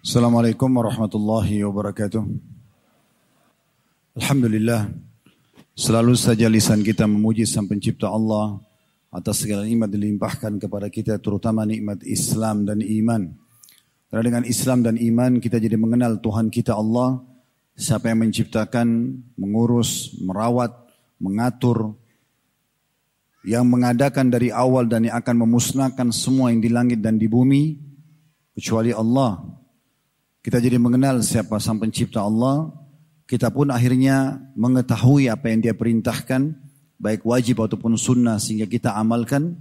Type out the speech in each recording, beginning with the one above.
Assalamualaikum warahmatullahi wabarakatuh. Alhamdulillah, selalu saja lisan kita memuji Sang Pencipta Allah atas segala nikmat dilimpahkan kepada kita, terutama nikmat Islam dan iman. Karena dengan Islam dan iman kita jadi mengenal Tuhan kita Allah, siapa yang menciptakan, mengurus, merawat, mengatur, yang mengadakan dari awal dan yang akan memusnahkan semua yang di langit dan di bumi, kecuali Allah. Kita jadi mengenal siapa sang pencipta Allah, kita pun akhirnya mengetahui apa yang dia perintahkan, baik wajib ataupun sunnah sehingga kita amalkan,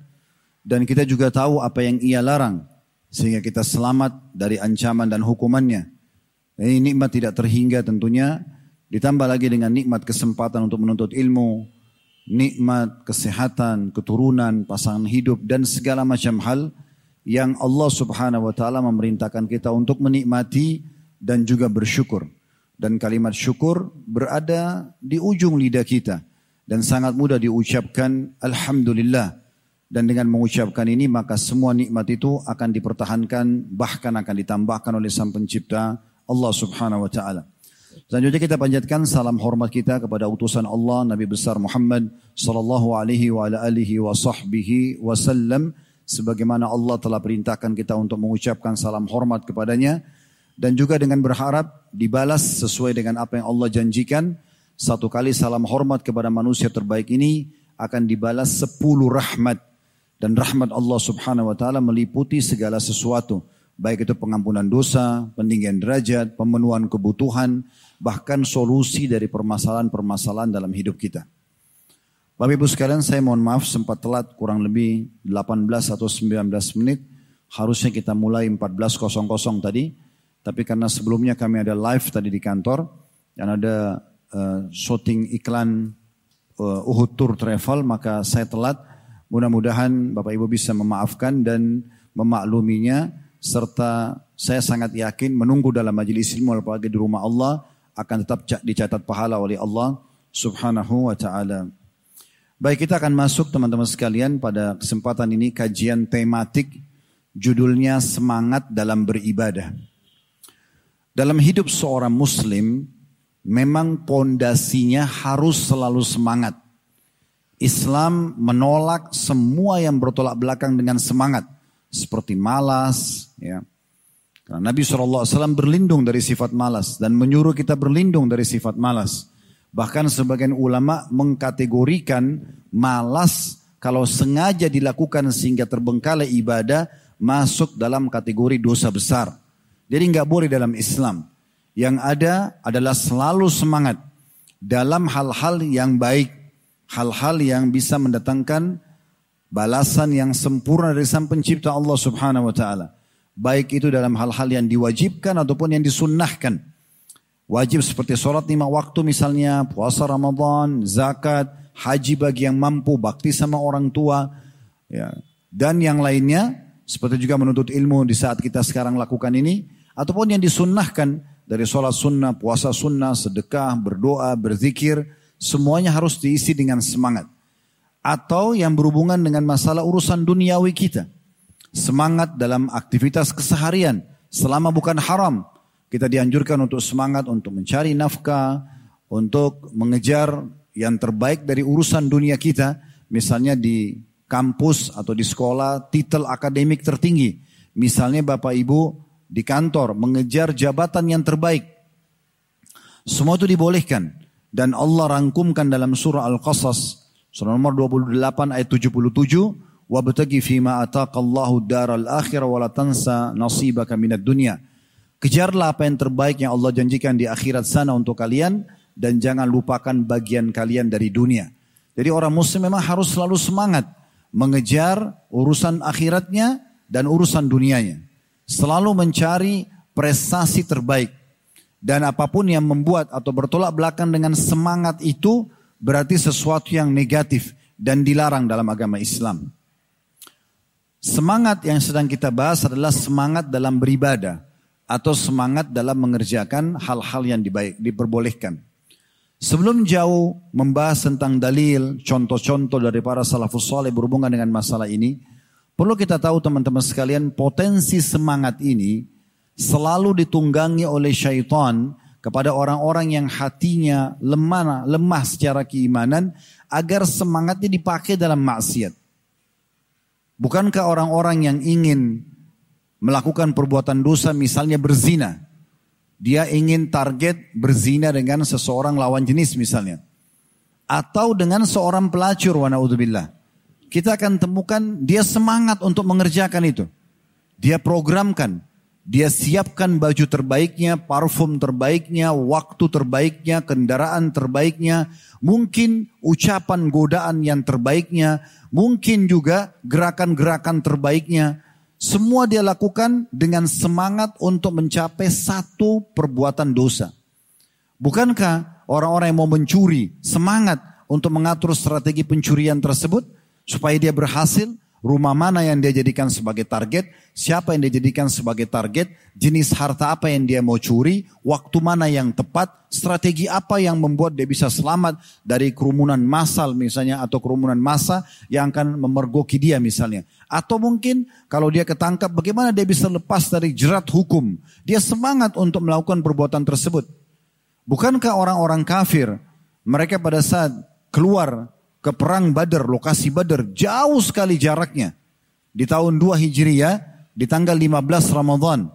dan kita juga tahu apa yang ia larang, sehingga kita selamat dari ancaman dan hukumannya. Ini nikmat tidak terhingga tentunya, ditambah lagi dengan nikmat kesempatan untuk menuntut ilmu, nikmat kesehatan, keturunan, pasangan hidup, dan segala macam hal, yang Allah Subhanahu wa taala memerintahkan kita untuk menikmati dan juga bersyukur. Dan kalimat syukur berada di ujung lidah kita dan sangat mudah diucapkan alhamdulillah. Dan dengan mengucapkan ini maka semua nikmat itu akan dipertahankan bahkan akan ditambahkan oleh Sang Pencipta Allah Subhanahu wa taala. Selanjutnya kita panjatkan salam hormat kita kepada utusan Allah Nabi besar Muhammad sallallahu alaihi wa alihi wa sahbihi wasallam sebagaimana Allah telah perintahkan kita untuk mengucapkan salam hormat kepadanya dan juga dengan berharap dibalas sesuai dengan apa yang Allah janjikan satu kali salam hormat kepada manusia terbaik ini akan dibalas sepuluh rahmat dan rahmat Allah subhanahu wa ta'ala meliputi segala sesuatu baik itu pengampunan dosa, peninggian derajat, pemenuhan kebutuhan, bahkan solusi dari permasalahan-permasalahan dalam hidup kita. Bapak Ibu sekalian saya mohon maaf sempat telat kurang lebih 18 atau 19 menit. Harusnya kita mulai 14.00 tadi. Tapi karena sebelumnya kami ada live tadi di kantor. Dan ada uh, shooting iklan uh, Uhud Tour Travel. Maka saya telat. Mudah-mudahan Bapak Ibu bisa memaafkan dan memakluminya. Serta saya sangat yakin menunggu dalam majelis ilmu apalagi di rumah Allah. Akan tetap dicatat pahala oleh Allah subhanahu wa ta'ala. Baik kita akan masuk teman-teman sekalian pada kesempatan ini kajian tematik judulnya semangat dalam beribadah. Dalam hidup seorang muslim memang pondasinya harus selalu semangat. Islam menolak semua yang bertolak belakang dengan semangat seperti malas ya. Karena Nabi SAW berlindung dari sifat malas dan menyuruh kita berlindung dari sifat malas. Bahkan sebagian ulama mengkategorikan malas kalau sengaja dilakukan sehingga terbengkalai ibadah masuk dalam kategori dosa besar. Jadi nggak boleh dalam Islam. Yang ada adalah selalu semangat dalam hal-hal yang baik, hal-hal yang bisa mendatangkan balasan yang sempurna dari Sang Pencipta Allah Subhanahu wa taala. Baik itu dalam hal-hal yang diwajibkan ataupun yang disunnahkan. Wajib seperti sholat lima waktu misalnya, puasa Ramadan, zakat, haji bagi yang mampu, bakti sama orang tua, ya. dan yang lainnya, seperti juga menuntut ilmu di saat kita sekarang lakukan ini, ataupun yang disunnahkan dari sholat sunnah, puasa sunnah, sedekah, berdoa, berzikir, semuanya harus diisi dengan semangat. Atau yang berhubungan dengan masalah urusan duniawi kita. Semangat dalam aktivitas keseharian, selama bukan haram, kita dianjurkan untuk semangat untuk mencari nafkah, untuk mengejar yang terbaik dari urusan dunia kita, misalnya di kampus atau di sekolah, titel akademik tertinggi. Misalnya Bapak Ibu di kantor mengejar jabatan yang terbaik. Semua itu dibolehkan dan Allah rangkumkan dalam surah Al-Qasas surah nomor 28 ayat 77 wabtagi fima ataqallahu daral akhirah wa la tansa nasibaka minad dunya Kejarlah apa yang terbaik yang Allah janjikan di akhirat sana untuk kalian dan jangan lupakan bagian kalian dari dunia. Jadi orang muslim memang harus selalu semangat mengejar urusan akhiratnya dan urusan dunianya. Selalu mencari prestasi terbaik. Dan apa pun yang membuat atau bertolak belakang dengan semangat itu berarti sesuatu yang negatif dan dilarang dalam agama Islam. Semangat yang sedang kita bahas adalah semangat dalam beribadah atau semangat dalam mengerjakan hal-hal yang dibaik, diperbolehkan. Sebelum jauh membahas tentang dalil, contoh-contoh dari para salafus soleh berhubungan dengan masalah ini, perlu kita tahu teman-teman sekalian potensi semangat ini selalu ditunggangi oleh syaitan kepada orang-orang yang hatinya lemah, lemah secara keimanan agar semangatnya dipakai dalam maksiat. Bukankah orang-orang yang ingin melakukan perbuatan dosa misalnya berzina, dia ingin target berzina dengan seseorang lawan jenis misalnya. Atau dengan seorang pelacur wa naudzubillah. Kita akan temukan dia semangat untuk mengerjakan itu. Dia programkan. Dia siapkan baju terbaiknya, parfum terbaiknya, waktu terbaiknya, kendaraan terbaiknya, mungkin ucapan godaan yang terbaiknya, mungkin juga gerakan-gerakan terbaiknya. Semua dia lakukan dengan semangat untuk mencapai satu perbuatan dosa. Bukankah orang-orang yang mau mencuri semangat untuk mengatur strategi pencurian tersebut supaya dia berhasil? Rumah mana yang dia jadikan sebagai target, siapa yang dia jadikan sebagai target, jenis harta apa yang dia mau curi, waktu mana yang tepat, strategi apa yang membuat dia bisa selamat dari kerumunan massal misalnya atau kerumunan massa yang akan memergoki dia misalnya. Atau mungkin kalau dia ketangkap bagaimana dia bisa lepas dari jerat hukum. Dia semangat untuk melakukan perbuatan tersebut. Bukankah orang-orang kafir mereka pada saat keluar ke perang Badar, lokasi Badar, jauh sekali jaraknya. Di tahun 2 Hijriah, di tanggal 15 Ramadan,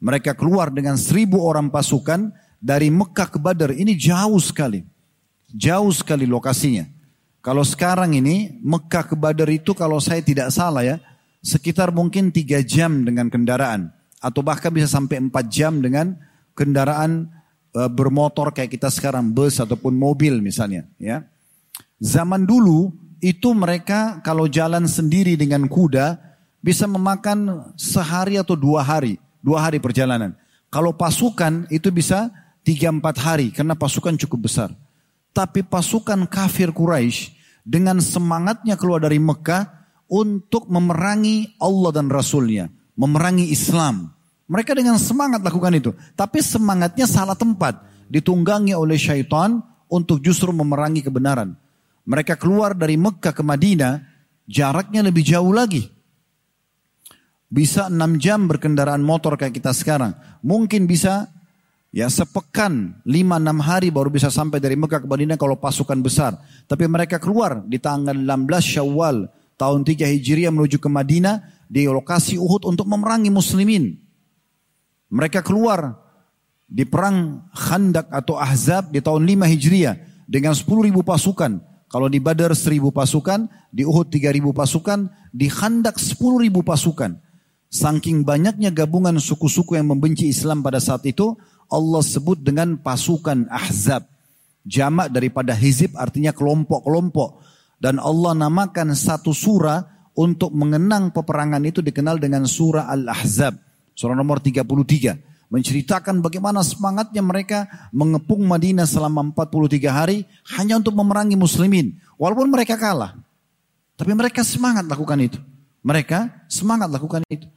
mereka keluar dengan seribu orang pasukan dari Mekah ke Badar. Ini jauh sekali. Jauh sekali lokasinya. Kalau sekarang ini Mekah ke Badar itu kalau saya tidak salah ya, sekitar mungkin tiga jam dengan kendaraan. Atau bahkan bisa sampai empat jam dengan kendaraan e, bermotor kayak kita sekarang, bus ataupun mobil misalnya. ya Zaman dulu itu mereka kalau jalan sendiri dengan kuda bisa memakan sehari atau dua hari, dua hari perjalanan. Kalau pasukan itu bisa tiga empat hari karena pasukan cukup besar. Tapi pasukan kafir Quraisy dengan semangatnya keluar dari Mekah untuk memerangi Allah dan Rasulnya, memerangi Islam. Mereka dengan semangat lakukan itu. Tapi semangatnya salah tempat. Ditunggangi oleh syaitan untuk justru memerangi kebenaran. Mereka keluar dari Mekah ke Madinah, jaraknya lebih jauh lagi. Bisa enam jam berkendaraan motor kayak kita sekarang. Mungkin bisa ya sepekan, lima enam hari baru bisa sampai dari Mekah ke Madinah kalau pasukan besar. Tapi mereka keluar di tanggal 16 Syawal tahun 3 Hijriah menuju ke Madinah di lokasi Uhud untuk memerangi muslimin. Mereka keluar di perang Khandak atau Ahzab di tahun 5 Hijriah dengan 10 ribu pasukan. Kalau di Badar seribu pasukan, di Uhud tiga ribu pasukan, di Khandak sepuluh ribu pasukan. Saking banyaknya gabungan suku-suku yang membenci Islam pada saat itu, Allah sebut dengan pasukan Ahzab. Jamak daripada hizib artinya kelompok-kelompok. Dan Allah namakan satu surah untuk mengenang peperangan itu dikenal dengan surah Al-Ahzab. Surah nomor 33 menceritakan bagaimana semangatnya mereka mengepung Madinah selama 43 hari hanya untuk memerangi muslimin. Walaupun mereka kalah. Tapi mereka semangat lakukan itu. Mereka semangat lakukan itu.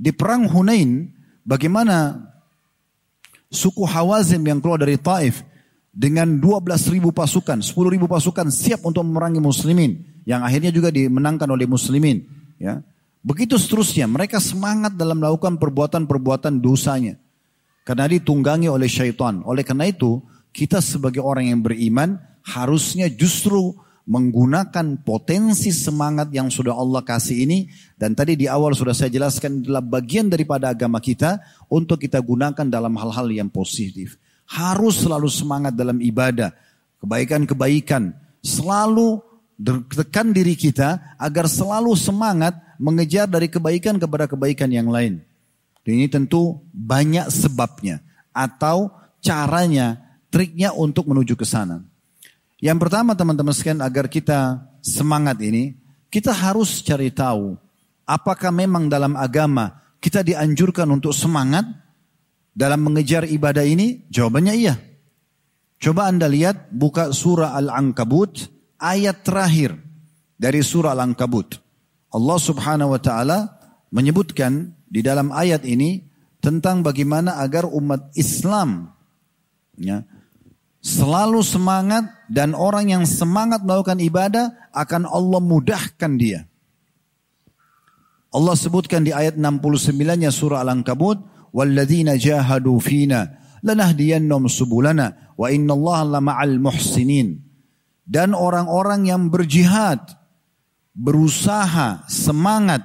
Di perang Hunain, bagaimana suku Hawazim yang keluar dari Taif dengan 12 ribu pasukan, 10 ribu pasukan siap untuk memerangi muslimin. Yang akhirnya juga dimenangkan oleh muslimin. Ya. Begitu seterusnya, mereka semangat dalam melakukan perbuatan-perbuatan dosanya. Karena ditunggangi oleh syaitan. Oleh karena itu, kita sebagai orang yang beriman harusnya justru menggunakan potensi semangat yang sudah Allah kasih ini dan tadi di awal sudah saya jelaskan adalah bagian daripada agama kita untuk kita gunakan dalam hal-hal yang positif. Harus selalu semangat dalam ibadah, kebaikan-kebaikan, selalu tekan diri kita agar selalu semangat mengejar dari kebaikan kepada kebaikan yang lain. Dan ini tentu banyak sebabnya atau caranya, triknya untuk menuju ke sana. Yang pertama teman-teman sekalian agar kita semangat ini, kita harus cari tahu apakah memang dalam agama kita dianjurkan untuk semangat dalam mengejar ibadah ini? Jawabannya iya. Coba Anda lihat buka surah Al-Ankabut ayat terakhir dari surah Al-Ankabut. Allah Subhanahu wa taala menyebutkan di dalam ayat ini tentang bagaimana agar umat Islam ya, selalu semangat dan orang yang semangat melakukan ibadah akan Allah mudahkan dia. Allah sebutkan di ayat 69-nya surah Al-Ankabut, walladzina jahadu fina lanahdiyannahum subulana wa innallaha lama'al muhsinin. Dan orang-orang yang berjihad, berusaha, semangat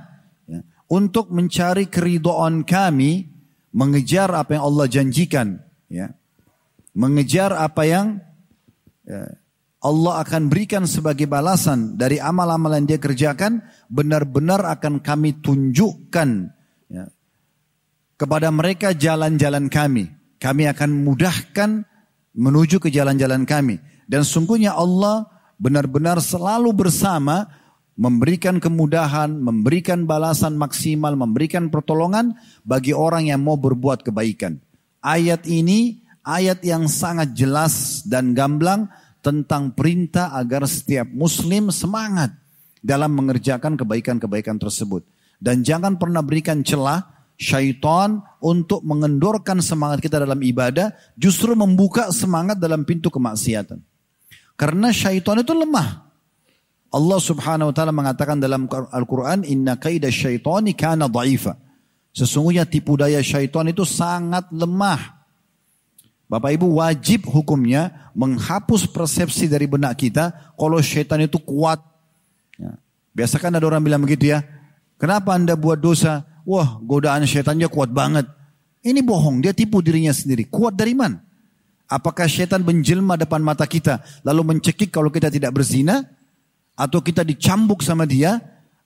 untuk mencari keridhaan kami, mengejar apa yang Allah janjikan, ya. Mengejar apa yang ya, Allah akan berikan sebagai balasan dari amal-amal yang dia kerjakan, benar-benar akan kami tunjukkan ya, kepada mereka jalan-jalan kami. Kami akan mudahkan menuju ke jalan-jalan kami. Dan sungguhnya Allah benar-benar selalu bersama memberikan kemudahan, memberikan balasan maksimal, memberikan pertolongan bagi orang yang mau berbuat kebaikan. Ayat ini ayat yang sangat jelas dan gamblang tentang perintah agar setiap muslim semangat dalam mengerjakan kebaikan-kebaikan tersebut. Dan jangan pernah berikan celah syaitan untuk mengendorkan semangat kita dalam ibadah justru membuka semangat dalam pintu kemaksiatan. Karena syaitan itu lemah. Allah subhanahu wa ta'ala mengatakan dalam Al-Quran, Inna kaida syaitani kana dha'ifa. Sesungguhnya tipu daya syaitan itu sangat lemah. Bapak Ibu wajib hukumnya menghapus persepsi dari benak kita kalau syaitan itu kuat. Ya. Biasa kan ada orang bilang begitu ya. Kenapa anda buat dosa? Wah, godaan syaitannya kuat banget. Ini bohong, dia tipu dirinya sendiri. Kuat dari mana? Apakah syaitan menjelma depan mata kita lalu mencekik kalau kita tidak berzina? Atau kita dicambuk sama dia?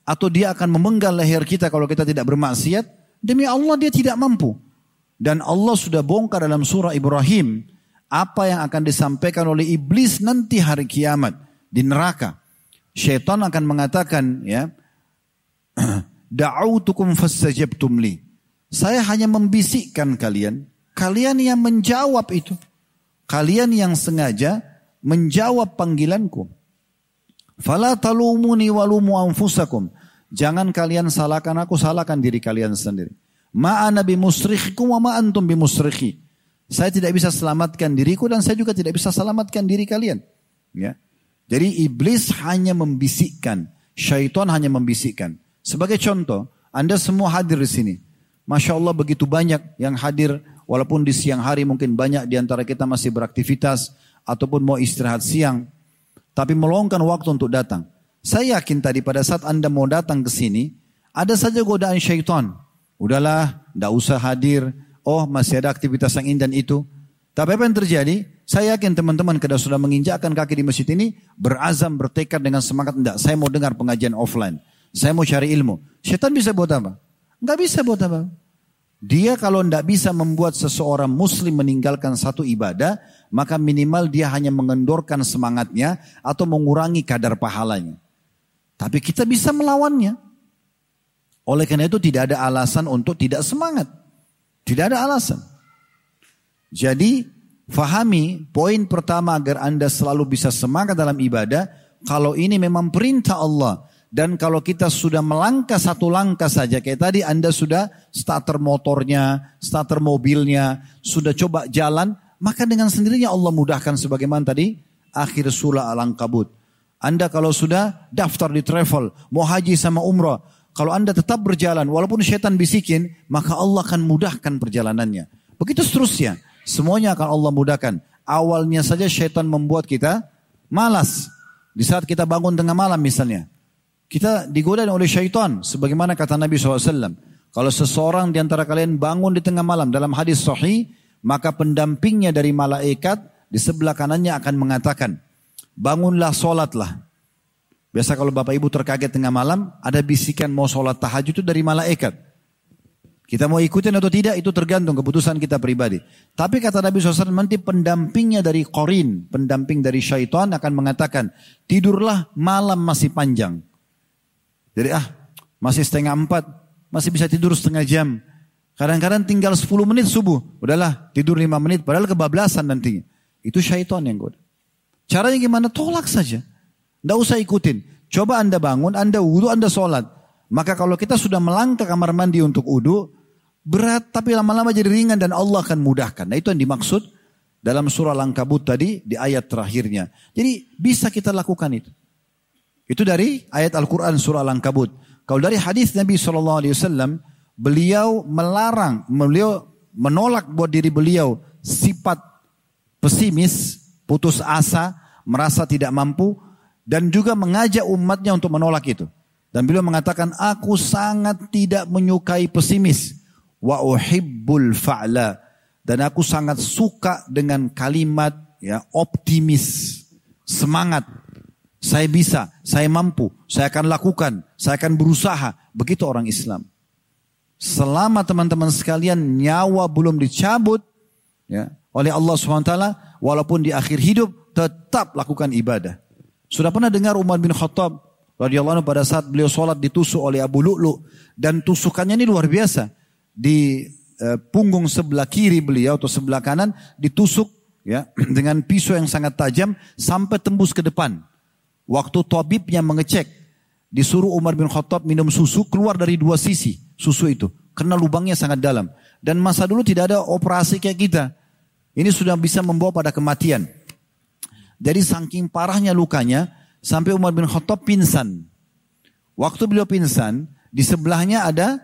Atau dia akan memenggal leher kita kalau kita tidak bermaksiat? Demi Allah dia tidak mampu. Dan Allah sudah bongkar dalam surah Ibrahim apa yang akan disampaikan oleh iblis nanti hari kiamat di neraka. Syaitan akan mengatakan ya Da'autukum fastajabtum li. Saya hanya membisikkan kalian. Kalian yang menjawab itu. Kalian yang sengaja menjawab panggilanku. Fala talumuni walumu anfusakum. Jangan kalian salahkan aku, salahkan diri kalian sendiri. Ma'ana bimusrikhikum wa ma'antum bimusrikhi. Saya tidak bisa selamatkan diriku dan saya juga tidak bisa selamatkan diri kalian. Ya. Jadi iblis hanya membisikkan, syaitan hanya membisikkan. Sebagai contoh, Anda semua hadir di sini. Masya Allah begitu banyak yang hadir, walaupun di siang hari mungkin banyak di antara kita masih beraktivitas, ataupun mau istirahat siang, tapi meluangkan waktu untuk datang. Saya yakin tadi pada saat Anda mau datang ke sini, ada saja godaan syaitan. Udahlah, tidak usah hadir. Oh, masih ada aktivitas yang ini dan itu. Tapi apa yang terjadi? Saya yakin teman-teman kada sudah menginjakkan kaki di masjid ini, berazam, bertekad dengan semangat. Tidak, saya mau dengar pengajian offline. Saya mau cari ilmu. Setan bisa buat apa? Enggak bisa buat apa. Dia kalau tidak bisa membuat seseorang muslim meninggalkan satu ibadah, maka minimal dia hanya mengendorkan semangatnya atau mengurangi kadar pahalanya. Tapi kita bisa melawannya. Oleh karena itu tidak ada alasan untuk tidak semangat. Tidak ada alasan. Jadi fahami poin pertama agar Anda selalu bisa semangat dalam ibadah. Kalau ini memang perintah Allah dan kalau kita sudah melangkah satu langkah saja, kayak tadi Anda sudah starter motornya, starter mobilnya, sudah coba jalan, maka dengan sendirinya Allah mudahkan sebagaimana tadi akhir surah Al-Ankabut. Anda kalau sudah daftar di travel, mau haji sama umrah, kalau Anda tetap berjalan, walaupun syaitan bisikin, maka Allah akan mudahkan perjalanannya. Begitu seterusnya, semuanya akan Allah mudahkan. Awalnya saja syaitan membuat kita malas. Di saat kita bangun tengah malam misalnya, kita digoda oleh syaitan. Sebagaimana kata Nabi SAW. Kalau seseorang di antara kalian bangun di tengah malam dalam hadis sahih, maka pendampingnya dari malaikat di sebelah kanannya akan mengatakan, bangunlah solatlah. Biasa kalau bapak ibu terkaget tengah malam, ada bisikan mau solat tahajud itu dari malaikat. Kita mau ikutin atau tidak itu tergantung keputusan kita pribadi. Tapi kata Nabi SAW nanti pendampingnya dari korin, pendamping dari syaitan akan mengatakan, tidurlah malam masih panjang. Jadi ah masih setengah empat, masih bisa tidur setengah jam. Kadang-kadang tinggal 10 menit subuh, udahlah tidur 5 menit, padahal kebablasan nantinya. Itu syaitan yang goda. Caranya gimana? Tolak saja. Tidak usah ikutin. Coba anda bangun, anda wudhu, anda sholat. Maka kalau kita sudah melangkah kamar mandi untuk wudhu, berat tapi lama-lama jadi ringan dan Allah akan mudahkan. Nah itu yang dimaksud dalam surah Langkabut tadi di ayat terakhirnya. Jadi bisa kita lakukan itu. Itu dari ayat Al-Quran surah Al-Ankabut. Kalau dari hadis Nabi SAW, beliau melarang, beliau menolak buat diri beliau sifat pesimis, putus asa, merasa tidak mampu, dan juga mengajak umatnya untuk menolak itu. Dan beliau mengatakan, aku sangat tidak menyukai pesimis. Wa uhibbul fa'la. Dan aku sangat suka dengan kalimat ya optimis, semangat. Saya bisa, saya mampu, saya akan lakukan, saya akan berusaha. Begitu orang Islam. Selama teman-teman sekalian nyawa belum dicabut ya, oleh Allah SWT, walaupun di akhir hidup tetap lakukan ibadah. Sudah pernah dengar Umar bin Khattab radhiyallahu anhu pada saat beliau sholat ditusuk oleh Abu Lu'lu dan tusukannya ini luar biasa. Di Eh, punggung sebelah kiri beliau atau sebelah kanan ditusuk ya dengan pisau yang sangat tajam sampai tembus ke depan. Waktu tabibnya mengecek, disuruh Umar bin Khattab minum susu keluar dari dua sisi susu itu karena lubangnya sangat dalam. Dan masa dulu tidak ada operasi kayak kita. Ini sudah bisa membawa pada kematian. Jadi saking parahnya lukanya sampai Umar bin Khattab pingsan. Waktu beliau pingsan, di sebelahnya ada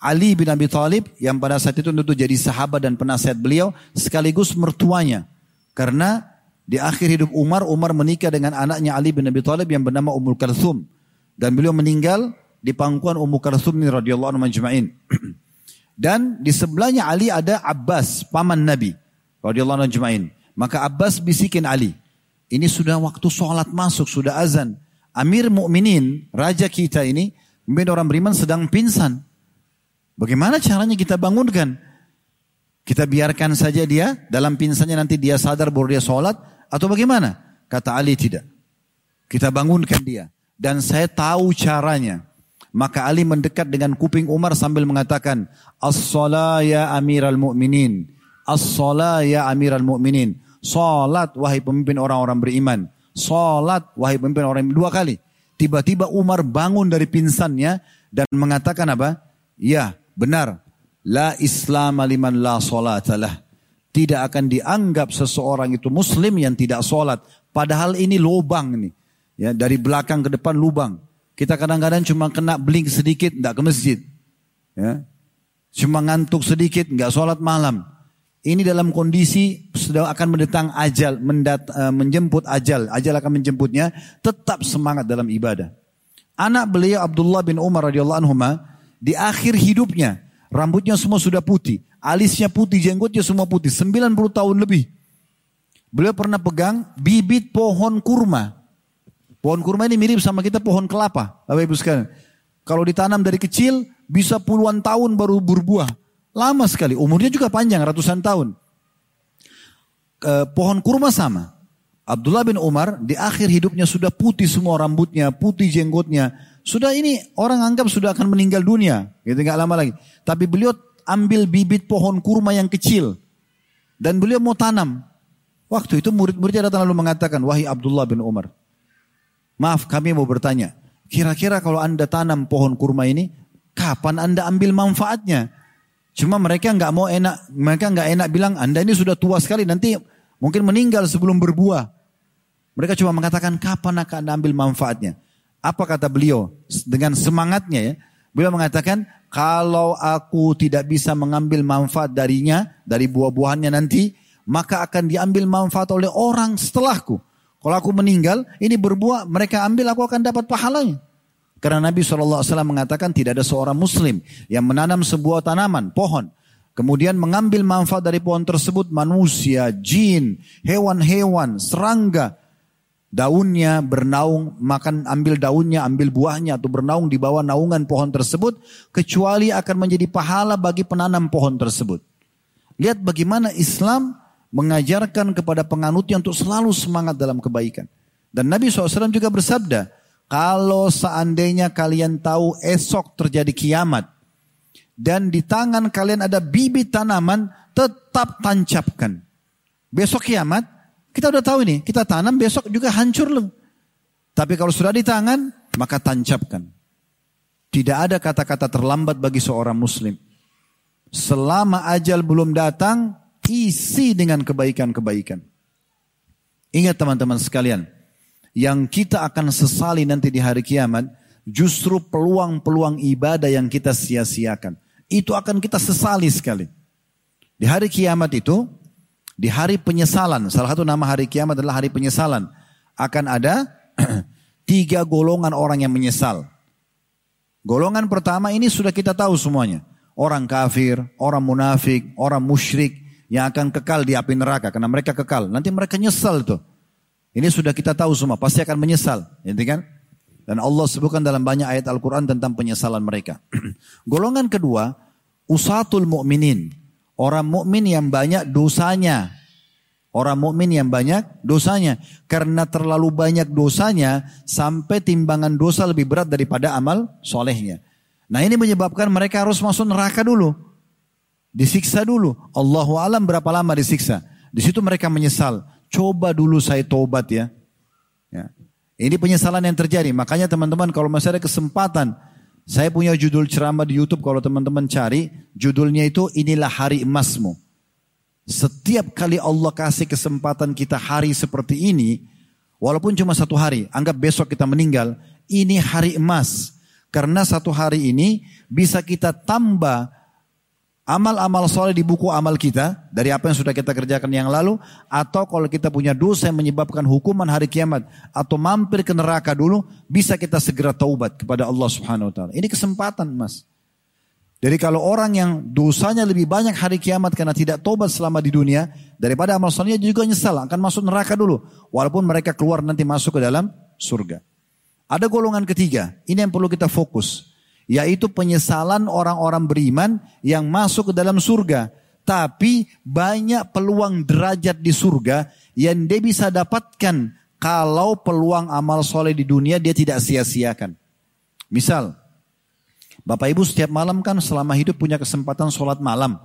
Ali bin Abi Thalib yang pada saat itu tentu jadi sahabat dan penasihat beliau sekaligus mertuanya. Karena di akhir hidup Umar, Umar menikah dengan anaknya Ali bin Abi Thalib yang bernama Ummul Kalthum. Dan beliau meninggal di pangkuan Ummul Kalthum ini radhiyallahu anhu majma'in. dan di sebelahnya Ali ada Abbas, paman Nabi radhiyallahu anhu majma'in. Maka Abbas bisikin Ali, ini sudah waktu sholat masuk, sudah azan. Amir Mukminin, raja kita ini, mungkin orang beriman sedang pingsan. Bagaimana caranya kita bangunkan? Kita biarkan saja dia dalam pingsannya nanti dia sadar baru dia sholat atau bagaimana? Kata Ali tidak. Kita bangunkan dia. Dan saya tahu caranya. Maka Ali mendekat dengan kuping Umar sambil mengatakan, As-salah ya amiral mu'minin. As-salah ya amiral mu'minin. Salat wahai pemimpin orang-orang beriman. Salat wahai pemimpin orang dua kali. Tiba-tiba Umar bangun dari pingsannya dan mengatakan apa? Ya, Benar. La Islam liman la salatalah. Tidak akan dianggap seseorang itu muslim yang tidak sholat. Padahal ini lubang nih. Ya, dari belakang ke depan lubang. Kita kadang-kadang cuma kena blink sedikit, tidak ke masjid. Ya. Cuma ngantuk sedikit, nggak sholat malam. Ini dalam kondisi sudah akan mendatang ajal, mendat, uh, menjemput ajal. Ajal akan menjemputnya, tetap semangat dalam ibadah. Anak beliau Abdullah bin Umar radhiyallahu anhu di akhir hidupnya, rambutnya semua sudah putih. Alisnya putih, jenggotnya semua putih. 90 tahun lebih. Beliau pernah pegang bibit pohon kurma. Pohon kurma ini mirip sama kita pohon kelapa. Bapak Ibu sekalian. Kalau ditanam dari kecil, bisa puluhan tahun baru berbuah. Lama sekali. Umurnya juga panjang, ratusan tahun. E, pohon kurma sama. Abdullah bin Umar di akhir hidupnya sudah putih semua rambutnya, putih jenggotnya. Sudah ini orang anggap sudah akan meninggal dunia, gitu nggak lama lagi. Tapi beliau ambil bibit pohon kurma yang kecil dan beliau mau tanam. Waktu itu murid-muridnya datang lalu mengatakan, wahai Abdullah bin Umar, maaf kami mau bertanya, kira-kira kalau anda tanam pohon kurma ini, kapan anda ambil manfaatnya? Cuma mereka nggak mau enak, mereka nggak enak bilang anda ini sudah tua sekali, nanti mungkin meninggal sebelum berbuah. Mereka cuma mengatakan kapan akan anda ambil manfaatnya? Apa kata beliau dengan semangatnya ya? Beliau mengatakan, kalau aku tidak bisa mengambil manfaat darinya, dari buah-buahannya nanti, maka akan diambil manfaat oleh orang setelahku. Kalau aku meninggal, ini berbuah, mereka ambil, aku akan dapat pahalanya. Karena Nabi SAW mengatakan tidak ada seorang muslim yang menanam sebuah tanaman, pohon. Kemudian mengambil manfaat dari pohon tersebut manusia, jin, hewan-hewan, serangga, daunnya bernaung, makan ambil daunnya, ambil buahnya atau bernaung di bawah naungan pohon tersebut, kecuali akan menjadi pahala bagi penanam pohon tersebut. Lihat bagaimana Islam mengajarkan kepada penganutnya untuk selalu semangat dalam kebaikan. Dan Nabi SAW juga bersabda, kalau seandainya kalian tahu esok terjadi kiamat, dan di tangan kalian ada bibit tanaman, tetap tancapkan. Besok kiamat, kita udah tahu ini, kita tanam besok juga hancur loh. Tapi kalau sudah di tangan, maka tancapkan. Tidak ada kata-kata terlambat bagi seorang muslim. Selama ajal belum datang, isi dengan kebaikan-kebaikan. Ingat teman-teman sekalian, yang kita akan sesali nanti di hari kiamat, justru peluang-peluang ibadah yang kita sia-siakan. itu akan kita sesali sekali. Di hari kiamat itu, di hari penyesalan, salah satu nama hari kiamat adalah hari penyesalan. Akan ada tiga golongan orang yang menyesal. Golongan pertama ini sudah kita tahu semuanya. Orang kafir, orang munafik, orang musyrik yang akan kekal di api neraka karena mereka kekal. Nanti mereka nyesal tuh. Ini sudah kita tahu semua, pasti akan menyesal, gitu kan? Dan Allah sebutkan dalam banyak ayat Al-Quran tentang penyesalan mereka. Golongan kedua, usatul mu'minin. Orang mukmin yang banyak dosanya. Orang mukmin yang banyak dosanya. Karena terlalu banyak dosanya, sampai timbangan dosa lebih berat daripada amal solehnya. Nah ini menyebabkan mereka harus masuk neraka dulu. Disiksa dulu. Allahu alam berapa lama disiksa. Di situ mereka menyesal. Coba dulu saya tobat ya. ya. Ini penyesalan yang terjadi. Makanya teman-teman kalau masih ada kesempatan. Saya punya judul ceramah di Youtube kalau teman-teman cari. Judulnya itu inilah hari emasmu. Setiap kali Allah kasih kesempatan kita hari seperti ini. Walaupun cuma satu hari. Anggap besok kita meninggal. Ini hari emas. Karena satu hari ini bisa kita tambah amal-amal soleh di buku amal kita dari apa yang sudah kita kerjakan yang lalu atau kalau kita punya dosa yang menyebabkan hukuman hari kiamat atau mampir ke neraka dulu bisa kita segera taubat kepada Allah Subhanahu wa taala. Ini kesempatan, Mas. Jadi kalau orang yang dosanya lebih banyak hari kiamat karena tidak taubat selama di dunia daripada amal solehnya juga nyesal akan masuk neraka dulu walaupun mereka keluar nanti masuk ke dalam surga. Ada golongan ketiga, ini yang perlu kita fokus yaitu penyesalan orang-orang beriman yang masuk ke dalam surga. Tapi banyak peluang derajat di surga yang dia bisa dapatkan kalau peluang amal soleh di dunia dia tidak sia-siakan. Misal, Bapak Ibu setiap malam kan selama hidup punya kesempatan sholat malam.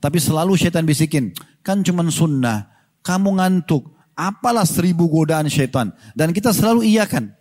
Tapi selalu syaitan bisikin, kan cuman sunnah, kamu ngantuk, apalah seribu godaan syaitan. Dan kita selalu iyakan.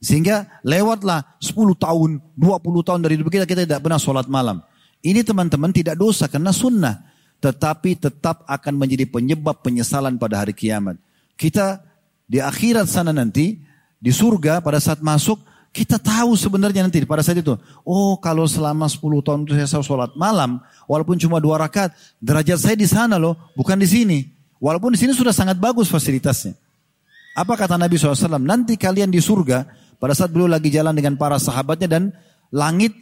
Sehingga lewatlah 10 tahun, 20 tahun dari hidup kita, kita tidak pernah sholat malam. Ini teman-teman tidak dosa karena sunnah. Tetapi tetap akan menjadi penyebab penyesalan pada hari kiamat. Kita di akhirat sana nanti, di surga pada saat masuk, kita tahu sebenarnya nanti pada saat itu. Oh kalau selama 10 tahun itu saya sholat malam, walaupun cuma dua rakaat, derajat saya di sana loh, bukan di sini. Walaupun di sini sudah sangat bagus fasilitasnya. Apa kata Nabi SAW? Nanti kalian di surga, pada saat beliau lagi jalan dengan para sahabatnya dan langit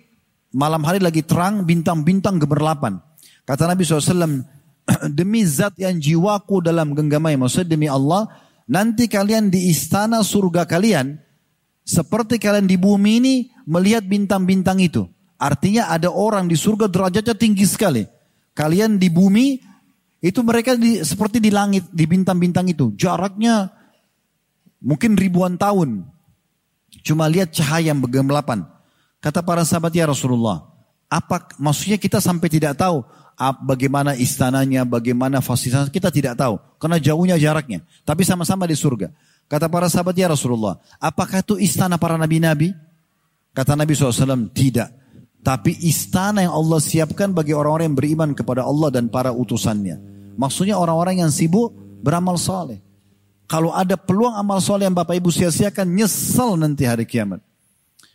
malam hari lagi terang, bintang-bintang gemerlapan. Kata Nabi SAW, demi zat yang jiwaku dalam genggamai, maksudnya demi Allah, nanti kalian di istana surga kalian, seperti kalian di bumi ini melihat bintang-bintang itu. Artinya ada orang di surga derajatnya tinggi sekali. Kalian di bumi, itu mereka di, seperti di langit, di bintang-bintang itu. Jaraknya mungkin ribuan tahun. Cuma lihat cahaya yang bergelapan. Kata para sahabat ya Rasulullah, apa maksudnya kita sampai tidak tahu bagaimana istananya, bagaimana fasilitas kita tidak tahu karena jauhnya jaraknya. Tapi sama-sama di surga. Kata para sahabat ya Rasulullah, apakah itu istana para nabi-nabi? Kata Nabi SAW, tidak. Tapi istana yang Allah siapkan bagi orang-orang yang beriman kepada Allah dan para utusannya. Maksudnya orang-orang yang sibuk beramal saleh. Kalau ada peluang amal soleh yang Bapak Ibu sia-siakan, nyesel nanti hari kiamat.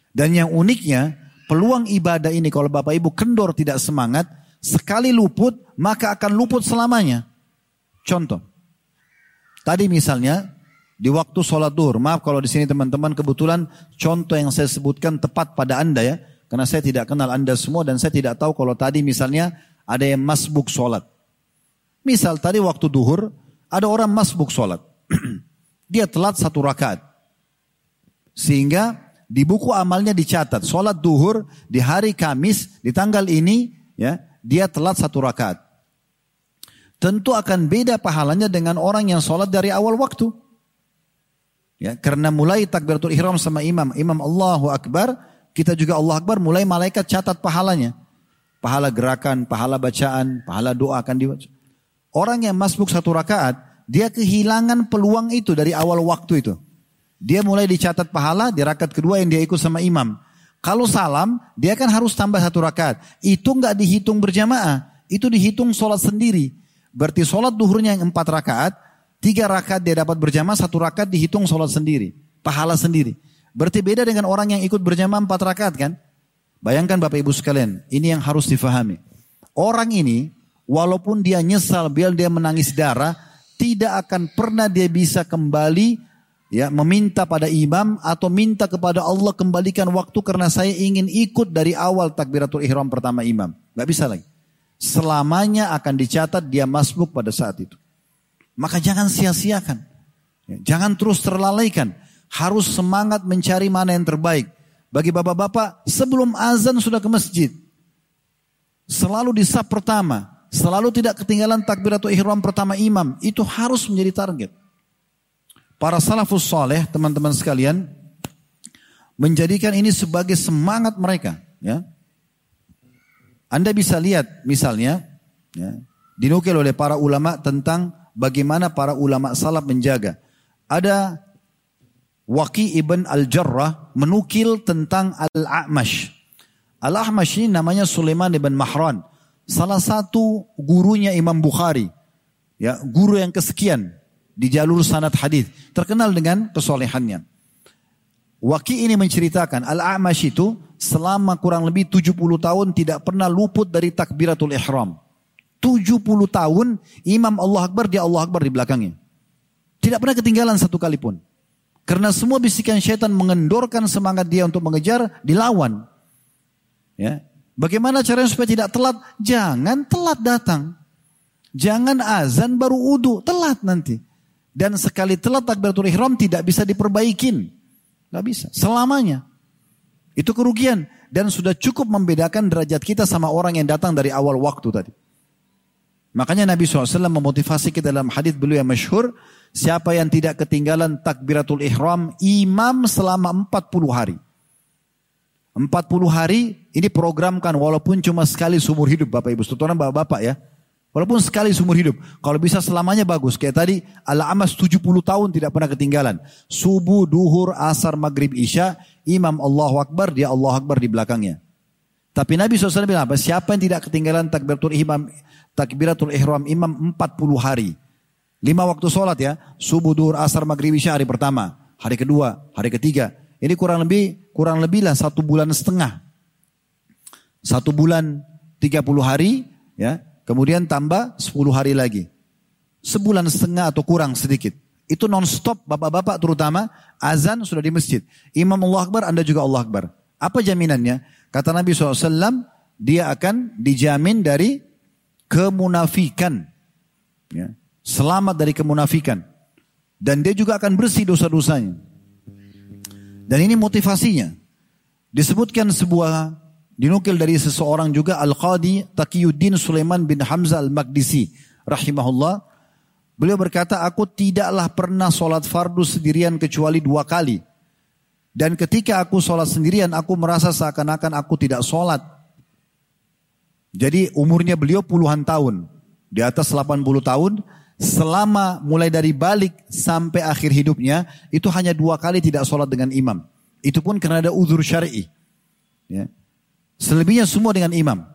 Dan yang uniknya, peluang ibadah ini kalau Bapak Ibu kendor tidak semangat, sekali luput, maka akan luput selamanya. Contoh. Tadi misalnya, di waktu sholat duhur, maaf kalau di sini teman-teman kebetulan contoh yang saya sebutkan tepat pada Anda ya. Karena saya tidak kenal Anda semua dan saya tidak tahu kalau tadi misalnya ada yang masbuk sholat. Misal tadi waktu duhur, ada orang masbuk sholat. dia telat satu rakaat. Sehingga di buku amalnya dicatat, sholat duhur di hari Kamis, di tanggal ini, ya dia telat satu rakaat. Tentu akan beda pahalanya dengan orang yang sholat dari awal waktu. Ya, karena mulai takbiratul ihram sama imam, imam Allahu Akbar, kita juga Allah Akbar, mulai malaikat catat pahalanya. Pahala gerakan, pahala bacaan, pahala doa akan dibaca. Orang yang masbuk satu rakaat, dia kehilangan peluang itu dari awal waktu itu. Dia mulai dicatat pahala di rakaat kedua yang dia ikut sama imam. Kalau salam, dia kan harus tambah satu rakaat. Itu nggak dihitung berjamaah. Itu dihitung sholat sendiri. Berarti sholat duhurnya yang empat rakaat, tiga rakaat dia dapat berjamaah, satu rakaat dihitung sholat sendiri. Pahala sendiri. Berarti beda dengan orang yang ikut berjamaah empat rakaat kan? Bayangkan Bapak Ibu sekalian, ini yang harus difahami. Orang ini, walaupun dia nyesal, biar dia menangis darah, tidak akan pernah dia bisa kembali ya meminta pada imam atau minta kepada Allah kembalikan waktu karena saya ingin ikut dari awal takbiratul ihram pertama imam. Gak bisa lagi. Selamanya akan dicatat dia masbuk pada saat itu. Maka jangan sia-siakan. Ya, jangan terus terlalaikan. Harus semangat mencari mana yang terbaik. Bagi bapak-bapak sebelum azan sudah ke masjid. Selalu di sab pertama selalu tidak ketinggalan takbiratul ihram pertama imam. Itu harus menjadi target. Para salafus soleh, teman-teman sekalian, menjadikan ini sebagai semangat mereka. Ya. Anda bisa lihat misalnya, ya, dinukil oleh para ulama tentang bagaimana para ulama salaf menjaga. Ada Waqi ibn al-Jarrah menukil tentang Al-A'mash. Al-A'mash ini namanya Sulaiman ibn Mahran salah satu gurunya Imam Bukhari. Ya, guru yang kesekian di jalur sanad hadis, terkenal dengan kesolehannya. Waki ini menceritakan Al-A'mash itu selama kurang lebih 70 tahun tidak pernah luput dari takbiratul ihram. 70 tahun Imam Allah Akbar dia Allah Akbar di belakangnya. Tidak pernah ketinggalan satu kali pun. Karena semua bisikan syaitan mengendorkan semangat dia untuk mengejar, dilawan. Ya, Bagaimana caranya supaya tidak telat? Jangan telat datang. Jangan azan baru udu, telat nanti. Dan sekali telat takbiratul ihram tidak bisa diperbaikin. Gak bisa, selamanya. Itu kerugian. Dan sudah cukup membedakan derajat kita sama orang yang datang dari awal waktu tadi. Makanya Nabi SAW memotivasi kita dalam hadis beliau yang masyhur, siapa yang tidak ketinggalan takbiratul ihram, imam selama 40 hari. 40 hari ini programkan walaupun cuma sekali seumur hidup Bapak Ibu. Setuturan Bapak-Bapak ya. Walaupun sekali seumur hidup. Kalau bisa selamanya bagus. Kayak tadi Al-Amas 70 tahun tidak pernah ketinggalan. Subuh, duhur, asar, maghrib, isya. Imam Allah Akbar, dia Allah Akbar di belakangnya. Tapi Nabi SAW bilang apa? Siapa yang tidak ketinggalan takbiratul ihram, takbiratul ihram imam 40 hari. Lima waktu sholat ya. Subuh, duhur, asar, maghrib, isya hari pertama. Hari kedua, hari ketiga. Ini kurang lebih kurang lebih lah satu bulan setengah. Satu bulan 30 hari, ya, kemudian tambah 10 hari lagi. Sebulan setengah atau kurang sedikit. Itu non-stop bapak-bapak terutama azan sudah di masjid. Imam Allah Akbar, Anda juga Allah Akbar. Apa jaminannya? Kata Nabi SAW, dia akan dijamin dari kemunafikan. Ya. Selamat dari kemunafikan. Dan dia juga akan bersih dosa-dosanya. Dan ini motivasinya. Disebutkan sebuah dinukil dari seseorang juga Al-Qadi Taqiyuddin Sulaiman bin Hamzah Al-Maqdisi rahimahullah. Beliau berkata, aku tidaklah pernah sholat fardu sendirian kecuali dua kali. Dan ketika aku sholat sendirian, aku merasa seakan-akan aku tidak sholat. Jadi umurnya beliau puluhan tahun. Di atas 80 tahun, selama mulai dari balik sampai akhir hidupnya itu hanya dua kali tidak sholat dengan imam. Itu pun karena ada uzur syar'i. Ya. Selebihnya semua dengan imam.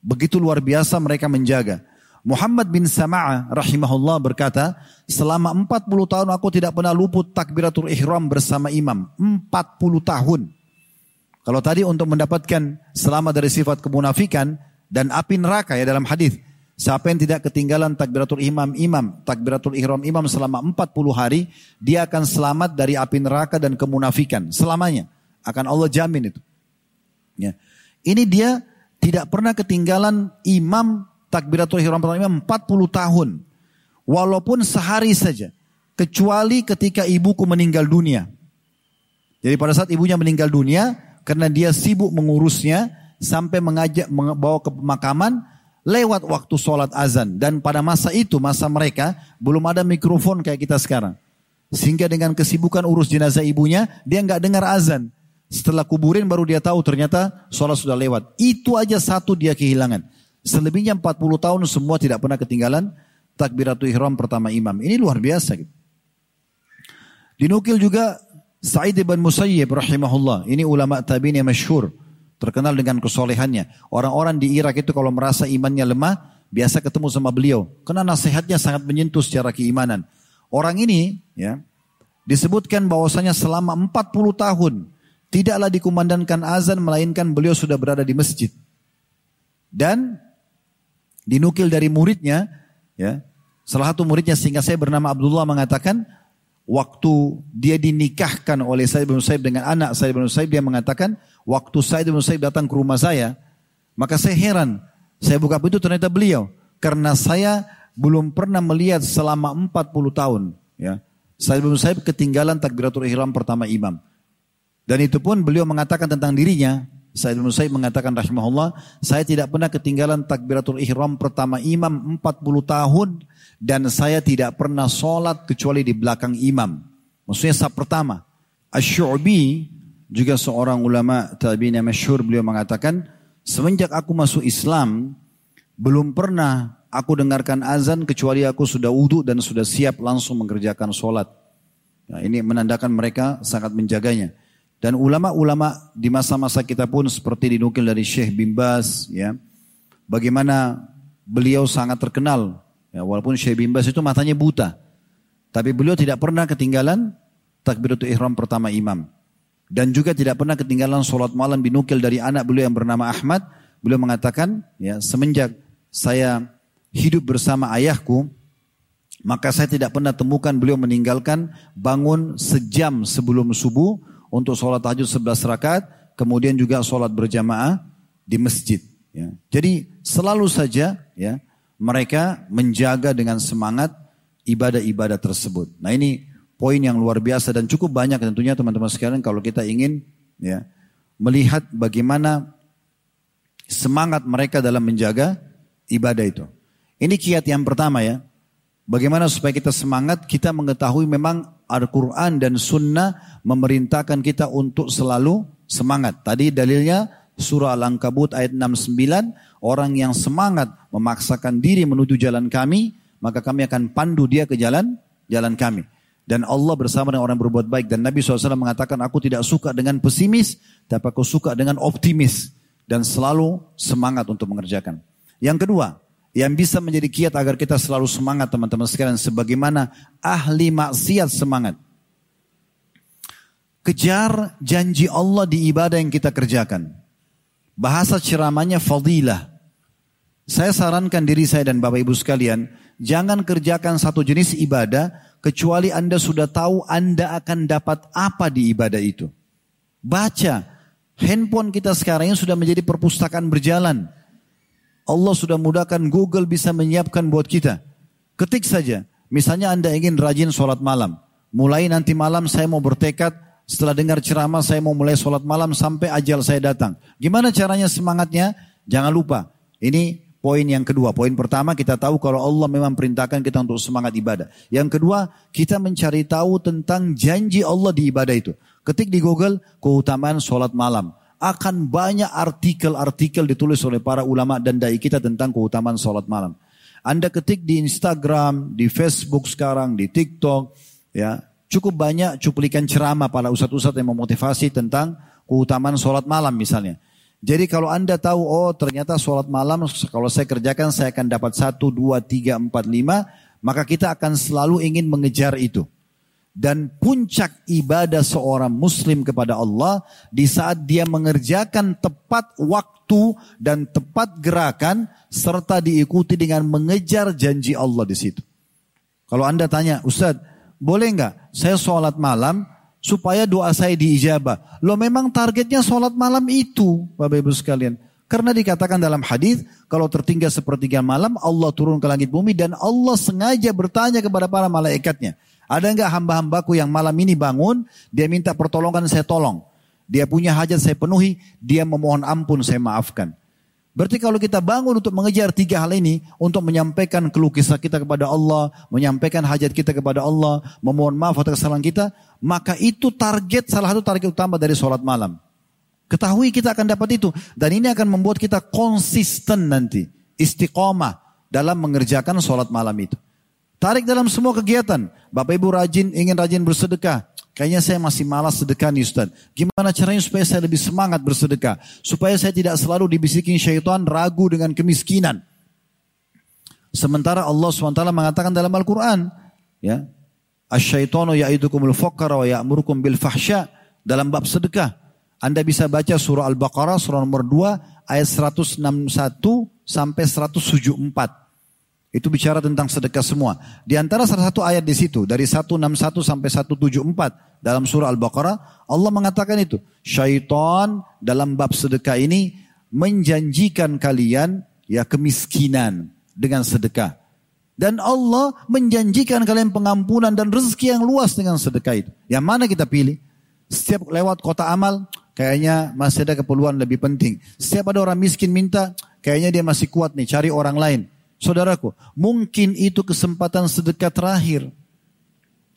Begitu luar biasa mereka menjaga. Muhammad bin Sama'a rahimahullah berkata, selama 40 tahun aku tidak pernah luput takbiratul ihram bersama imam. 40 tahun. Kalau tadi untuk mendapatkan selamat dari sifat kemunafikan dan api neraka ya dalam hadis Siapa yang tidak ketinggalan takbiratul imam imam, takbiratul ihram imam selama 40 hari, dia akan selamat dari api neraka dan kemunafikan selamanya. Akan Allah jamin itu. Ya. Ini dia tidak pernah ketinggalan imam takbiratul ihram pertama imam 40 tahun. Walaupun sehari saja. Kecuali ketika ibuku meninggal dunia. Jadi pada saat ibunya meninggal dunia, karena dia sibuk mengurusnya, sampai mengajak membawa ke pemakaman, lewat waktu sholat azan. Dan pada masa itu, masa mereka, belum ada mikrofon kayak kita sekarang. Sehingga dengan kesibukan urus jenazah ibunya, dia nggak dengar azan. Setelah kuburin baru dia tahu ternyata sholat sudah lewat. Itu aja satu dia kehilangan. Selebihnya 40 tahun semua tidak pernah ketinggalan takbiratul ihram pertama imam. Ini luar biasa gitu. Dinukil juga Sa'id bin Musayyib rahimahullah. Ini ulama tabi'in yang masyhur. Terkenal dengan kesolehannya. Orang-orang di Irak itu kalau merasa imannya lemah, biasa ketemu sama beliau. Karena nasihatnya sangat menyentuh secara keimanan. Orang ini ya disebutkan bahwasanya selama 40 tahun tidaklah dikumandangkan azan melainkan beliau sudah berada di masjid. Dan dinukil dari muridnya, ya, salah satu muridnya sehingga saya bernama Abdullah mengatakan, waktu dia dinikahkan oleh Said bin Musaib dengan anak Said bin Musaib, dia mengatakan, waktu Said bin Musaib datang ke rumah saya, maka saya heran, saya buka pintu ternyata beliau, karena saya belum pernah melihat selama 40 tahun, ya. Said bin Musaib ketinggalan takbiratul ihram pertama imam. Dan itu pun beliau mengatakan tentang dirinya, Said bin Musaib mengatakan rahimahullah, saya tidak pernah ketinggalan takbiratul ihram pertama imam 40 tahun dan saya tidak pernah sholat kecuali di belakang imam. Maksudnya saat pertama. Ash-Shu'bi juga seorang ulama tabi'in yang masyhur beliau mengatakan, semenjak aku masuk Islam, belum pernah aku dengarkan azan kecuali aku sudah wudhu dan sudah siap langsung mengerjakan sholat. Nah, ini menandakan mereka sangat menjaganya. Dan ulama-ulama di masa-masa kita pun seperti dinukil dari Syekh bin Bas, ya, bagaimana beliau sangat terkenal. Ya, walaupun Syekh bin Bas itu matanya buta, tapi beliau tidak pernah ketinggalan takbiratul ihram pertama imam. Dan juga tidak pernah ketinggalan sholat malam dinukil dari anak beliau yang bernama Ahmad. Beliau mengatakan, ya semenjak saya hidup bersama ayahku, maka saya tidak pernah temukan beliau meninggalkan bangun sejam sebelum subuh untuk sholat tahajud 11 rakaat, kemudian juga sholat berjamaah di masjid. Ya. Jadi selalu saja ya mereka menjaga dengan semangat ibadah-ibadah tersebut. Nah ini poin yang luar biasa dan cukup banyak tentunya teman-teman sekalian kalau kita ingin ya melihat bagaimana semangat mereka dalam menjaga ibadah itu. Ini kiat yang pertama ya. Bagaimana supaya kita semangat, kita mengetahui memang Al-Quran dan Sunnah memerintahkan kita untuk selalu semangat. Tadi dalilnya surah Al-Ankabut ayat 69, orang yang semangat memaksakan diri menuju jalan kami, maka kami akan pandu dia ke jalan jalan kami. Dan Allah bersama dengan orang berbuat baik. Dan Nabi SAW mengatakan, aku tidak suka dengan pesimis, tapi aku suka dengan optimis. Dan selalu semangat untuk mengerjakan. Yang kedua, yang bisa menjadi kiat agar kita selalu semangat teman-teman sekalian sebagaimana ahli maksiat semangat. Kejar janji Allah di ibadah yang kita kerjakan. Bahasa ceramahnya fadilah. Saya sarankan diri saya dan Bapak Ibu sekalian, jangan kerjakan satu jenis ibadah kecuali Anda sudah tahu Anda akan dapat apa di ibadah itu. Baca. Handphone kita sekarang ini sudah menjadi perpustakaan berjalan. Allah sudah mudahkan Google bisa menyiapkan buat kita. Ketik saja. Misalnya Anda ingin rajin sholat malam. Mulai nanti malam saya mau bertekad setelah dengar ceramah saya mau mulai sholat malam sampai ajal saya datang. Gimana caranya semangatnya? Jangan lupa. Ini poin yang kedua. Poin pertama kita tahu kalau Allah memang perintahkan kita untuk semangat ibadah. Yang kedua kita mencari tahu tentang janji Allah di ibadah itu. Ketik di Google keutamaan sholat malam akan banyak artikel-artikel ditulis oleh para ulama dan dai kita tentang keutamaan sholat malam. Anda ketik di Instagram, di Facebook sekarang, di TikTok, ya cukup banyak cuplikan ceramah para ustadz-ustadz yang memotivasi tentang keutamaan sholat malam misalnya. Jadi kalau Anda tahu, oh ternyata sholat malam kalau saya kerjakan saya akan dapat satu, dua, tiga, empat, lima, maka kita akan selalu ingin mengejar itu dan puncak ibadah seorang muslim kepada Allah di saat dia mengerjakan tepat waktu dan tepat gerakan serta diikuti dengan mengejar janji Allah di situ. Kalau Anda tanya, Ustadz, boleh nggak saya sholat malam supaya doa saya diijabah? Lo memang targetnya sholat malam itu, Bapak Ibu sekalian. Karena dikatakan dalam hadis kalau tertinggal sepertiga malam Allah turun ke langit bumi dan Allah sengaja bertanya kepada para malaikatnya. Ada enggak hamba-hambaku yang malam ini bangun, dia minta pertolongan saya tolong. Dia punya hajat saya penuhi, dia memohon ampun saya maafkan. Berarti kalau kita bangun untuk mengejar tiga hal ini, untuk menyampaikan keluh kisah kita kepada Allah, menyampaikan hajat kita kepada Allah, memohon maaf atas kesalahan kita, maka itu target, salah satu target utama dari sholat malam. Ketahui kita akan dapat itu. Dan ini akan membuat kita konsisten nanti. Istiqomah dalam mengerjakan sholat malam itu. Tarik dalam semua kegiatan. Bapak Ibu rajin, ingin rajin bersedekah. Kayaknya saya masih malas sedekah nih Ustaz. Gimana caranya supaya saya lebih semangat bersedekah? Supaya saya tidak selalu dibisikin syaitan ragu dengan kemiskinan. Sementara Allah SWT mengatakan dalam Al-Quran. Ya, Asyaitonu ya'idukumul faqara wa ya'murukum bil fahsya. Dalam bab sedekah. Anda bisa baca surah Al-Baqarah surah nomor 2 ayat 161 sampai 174. Itu bicara tentang sedekah semua. Di antara salah satu ayat di situ dari 161 sampai 174 dalam surah Al-Baqarah Allah mengatakan itu, syaitan dalam bab sedekah ini menjanjikan kalian ya kemiskinan dengan sedekah. Dan Allah menjanjikan kalian pengampunan dan rezeki yang luas dengan sedekah itu. Yang mana kita pilih? Setiap lewat kota amal, kayaknya masih ada keperluan lebih penting. Setiap ada orang miskin minta, kayaknya dia masih kuat nih cari orang lain. Saudaraku, mungkin itu kesempatan sedekah terakhir.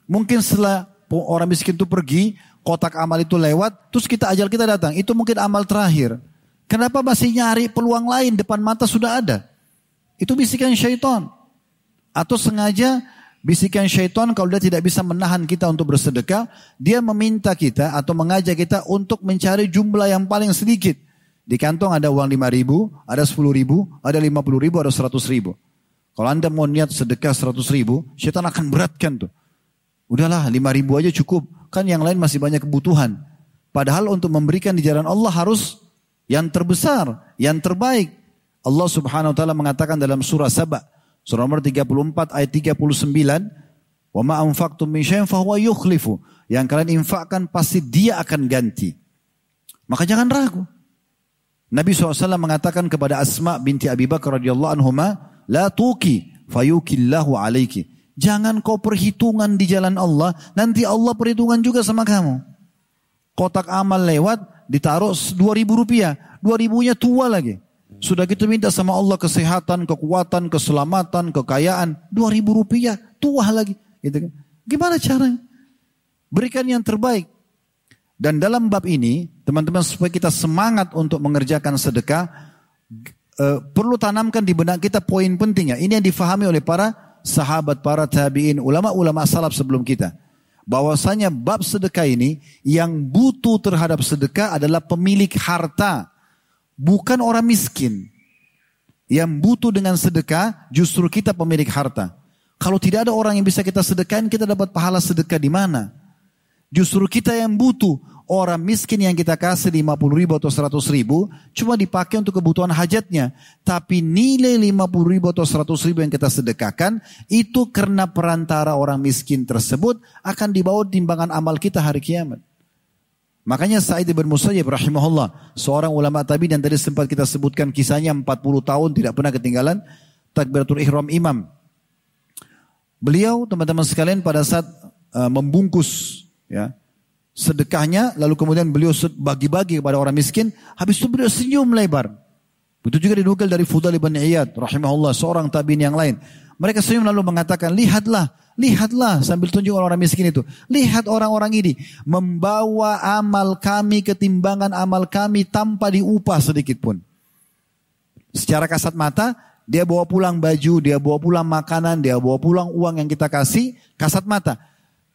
Mungkin setelah orang miskin itu pergi, kotak amal itu lewat, terus kita ajal kita datang. Itu mungkin amal terakhir. Kenapa masih nyari peluang lain depan mata sudah ada? Itu bisikan syaitan. Atau sengaja bisikan syaitan kalau dia tidak bisa menahan kita untuk bersedekah, dia meminta kita atau mengajak kita untuk mencari jumlah yang paling sedikit. Di kantong ada uang 5 ribu, ada 10 ribu, ada 50 ribu, ada 100 ribu. Kalau anda mau niat sedekah 100 ribu, syaitan akan beratkan tuh. Udahlah 5 ribu aja cukup. Kan yang lain masih banyak kebutuhan. Padahal untuk memberikan di jalan Allah harus yang terbesar, yang terbaik. Allah subhanahu wa ta'ala mengatakan dalam surah Sabah. Surah nomor 34 ayat 39. Wa ma anfaqtum min syai'in fahuwa yukhlifu. Yang kalian infakkan pasti dia akan ganti. Maka jangan ragu. Nabi SAW mengatakan kepada Asma binti Abi Bakar radhiyallahu anhuma, la tuki fayukillahu alaiki. Jangan kau perhitungan di jalan Allah, nanti Allah perhitungan juga sama kamu. Kotak amal lewat, ditaruh dua ribu rupiah, dua ribunya tua lagi. Sudah gitu minta sama Allah kesehatan, kekuatan, keselamatan, kekayaan, dua ribu rupiah, tua lagi. Gitu kan. Gimana caranya? Berikan yang terbaik. Dan dalam bab ini, teman-teman supaya kita semangat untuk mengerjakan sedekah, eh, perlu tanamkan di benak kita poin pentingnya. Ini yang difahami oleh para sahabat, para tabiin, ulama-ulama salaf sebelum kita. Bahwasanya bab sedekah ini yang butuh terhadap sedekah adalah pemilik harta, bukan orang miskin. Yang butuh dengan sedekah justru kita pemilik harta. Kalau tidak ada orang yang bisa kita sedekahkan, kita dapat pahala sedekah di mana? Justru kita yang butuh. Orang miskin yang kita kasih 50 ribu atau 100 ribu cuma dipakai untuk kebutuhan hajatnya. Tapi nilai 50 ribu atau 100 ribu yang kita sedekahkan itu karena perantara orang miskin tersebut akan dibawa timbangan amal kita hari kiamat. Makanya Sa'id bin Musayyib rahimahullah, seorang ulama tabi dan tadi sempat kita sebutkan kisahnya 40 tahun tidak pernah ketinggalan takbiratul ihram imam. Beliau teman-teman sekalian pada saat uh, membungkus ya. Sedekahnya lalu kemudian beliau bagi-bagi kepada orang miskin habis itu beliau senyum lebar. Begitu juga dinukil dari Fudal ibn Iyad rahimahullah seorang tabiin yang lain. Mereka senyum lalu mengatakan lihatlah lihatlah sambil tunjuk orang miskin itu. Lihat orang-orang ini membawa amal kami ketimbangan amal kami tanpa diupah sedikit pun. Secara kasat mata dia bawa pulang baju, dia bawa pulang makanan, dia bawa pulang uang yang kita kasih, kasat mata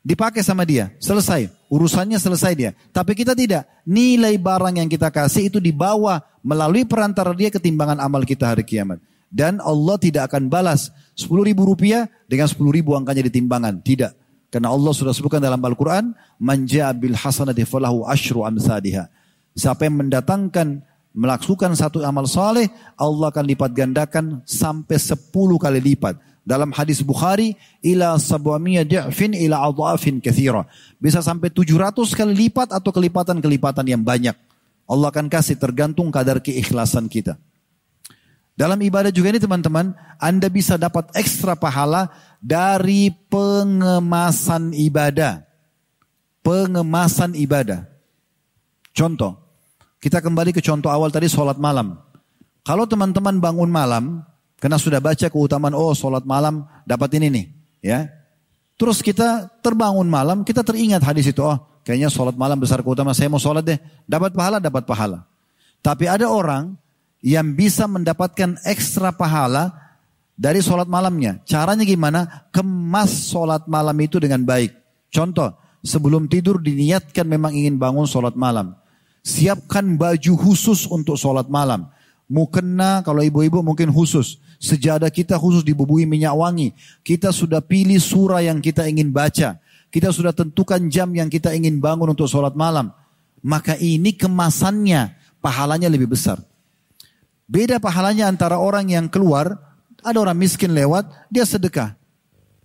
dipakai sama dia, selesai. Urusannya selesai dia. Tapi kita tidak. Nilai barang yang kita kasih itu dibawa melalui perantara dia ketimbangan amal kita hari kiamat. Dan Allah tidak akan balas 10 ribu rupiah dengan 10 ribu angkanya di timbangan. Tidak. Karena Allah sudah sebutkan dalam Al-Quran, Manja bil hasanati falahu ashru. Siapa yang mendatangkan melakukan satu amal saleh, Allah akan lipat gandakan sampai 10 kali lipat. Dalam hadis Bukhari, ila sabwamiyya di'fin ila adhafin kathira. Bisa sampai 700 kali lipat atau kelipatan-kelipatan yang banyak. Allah akan kasih tergantung kadar keikhlasan kita. Dalam ibadah juga ini teman-teman, Anda bisa dapat ekstra pahala dari pengemasan ibadah. Pengemasan ibadah. Contoh, kita kembali ke contoh awal tadi sholat malam. Kalau teman-teman bangun malam, karena sudah baca keutamaan, oh sholat malam dapat ini nih. ya. Terus kita terbangun malam, kita teringat hadis itu. Oh kayaknya sholat malam besar keutamaan, saya mau sholat deh. Dapat pahala, dapat pahala. Tapi ada orang yang bisa mendapatkan ekstra pahala dari sholat malamnya. Caranya gimana? Kemas sholat malam itu dengan baik. Contoh, sebelum tidur diniatkan memang ingin bangun sholat malam. Siapkan baju khusus untuk sholat malam. Mukena kalau ibu-ibu mungkin khusus. Sejadah kita khusus dibubui minyak wangi. Kita sudah pilih surah yang kita ingin baca. Kita sudah tentukan jam yang kita ingin bangun untuk sholat malam. maka ini kemasannya pahalanya lebih besar. Beda pahalanya antara orang yang keluar, ada orang miskin lewat, dia sedekah.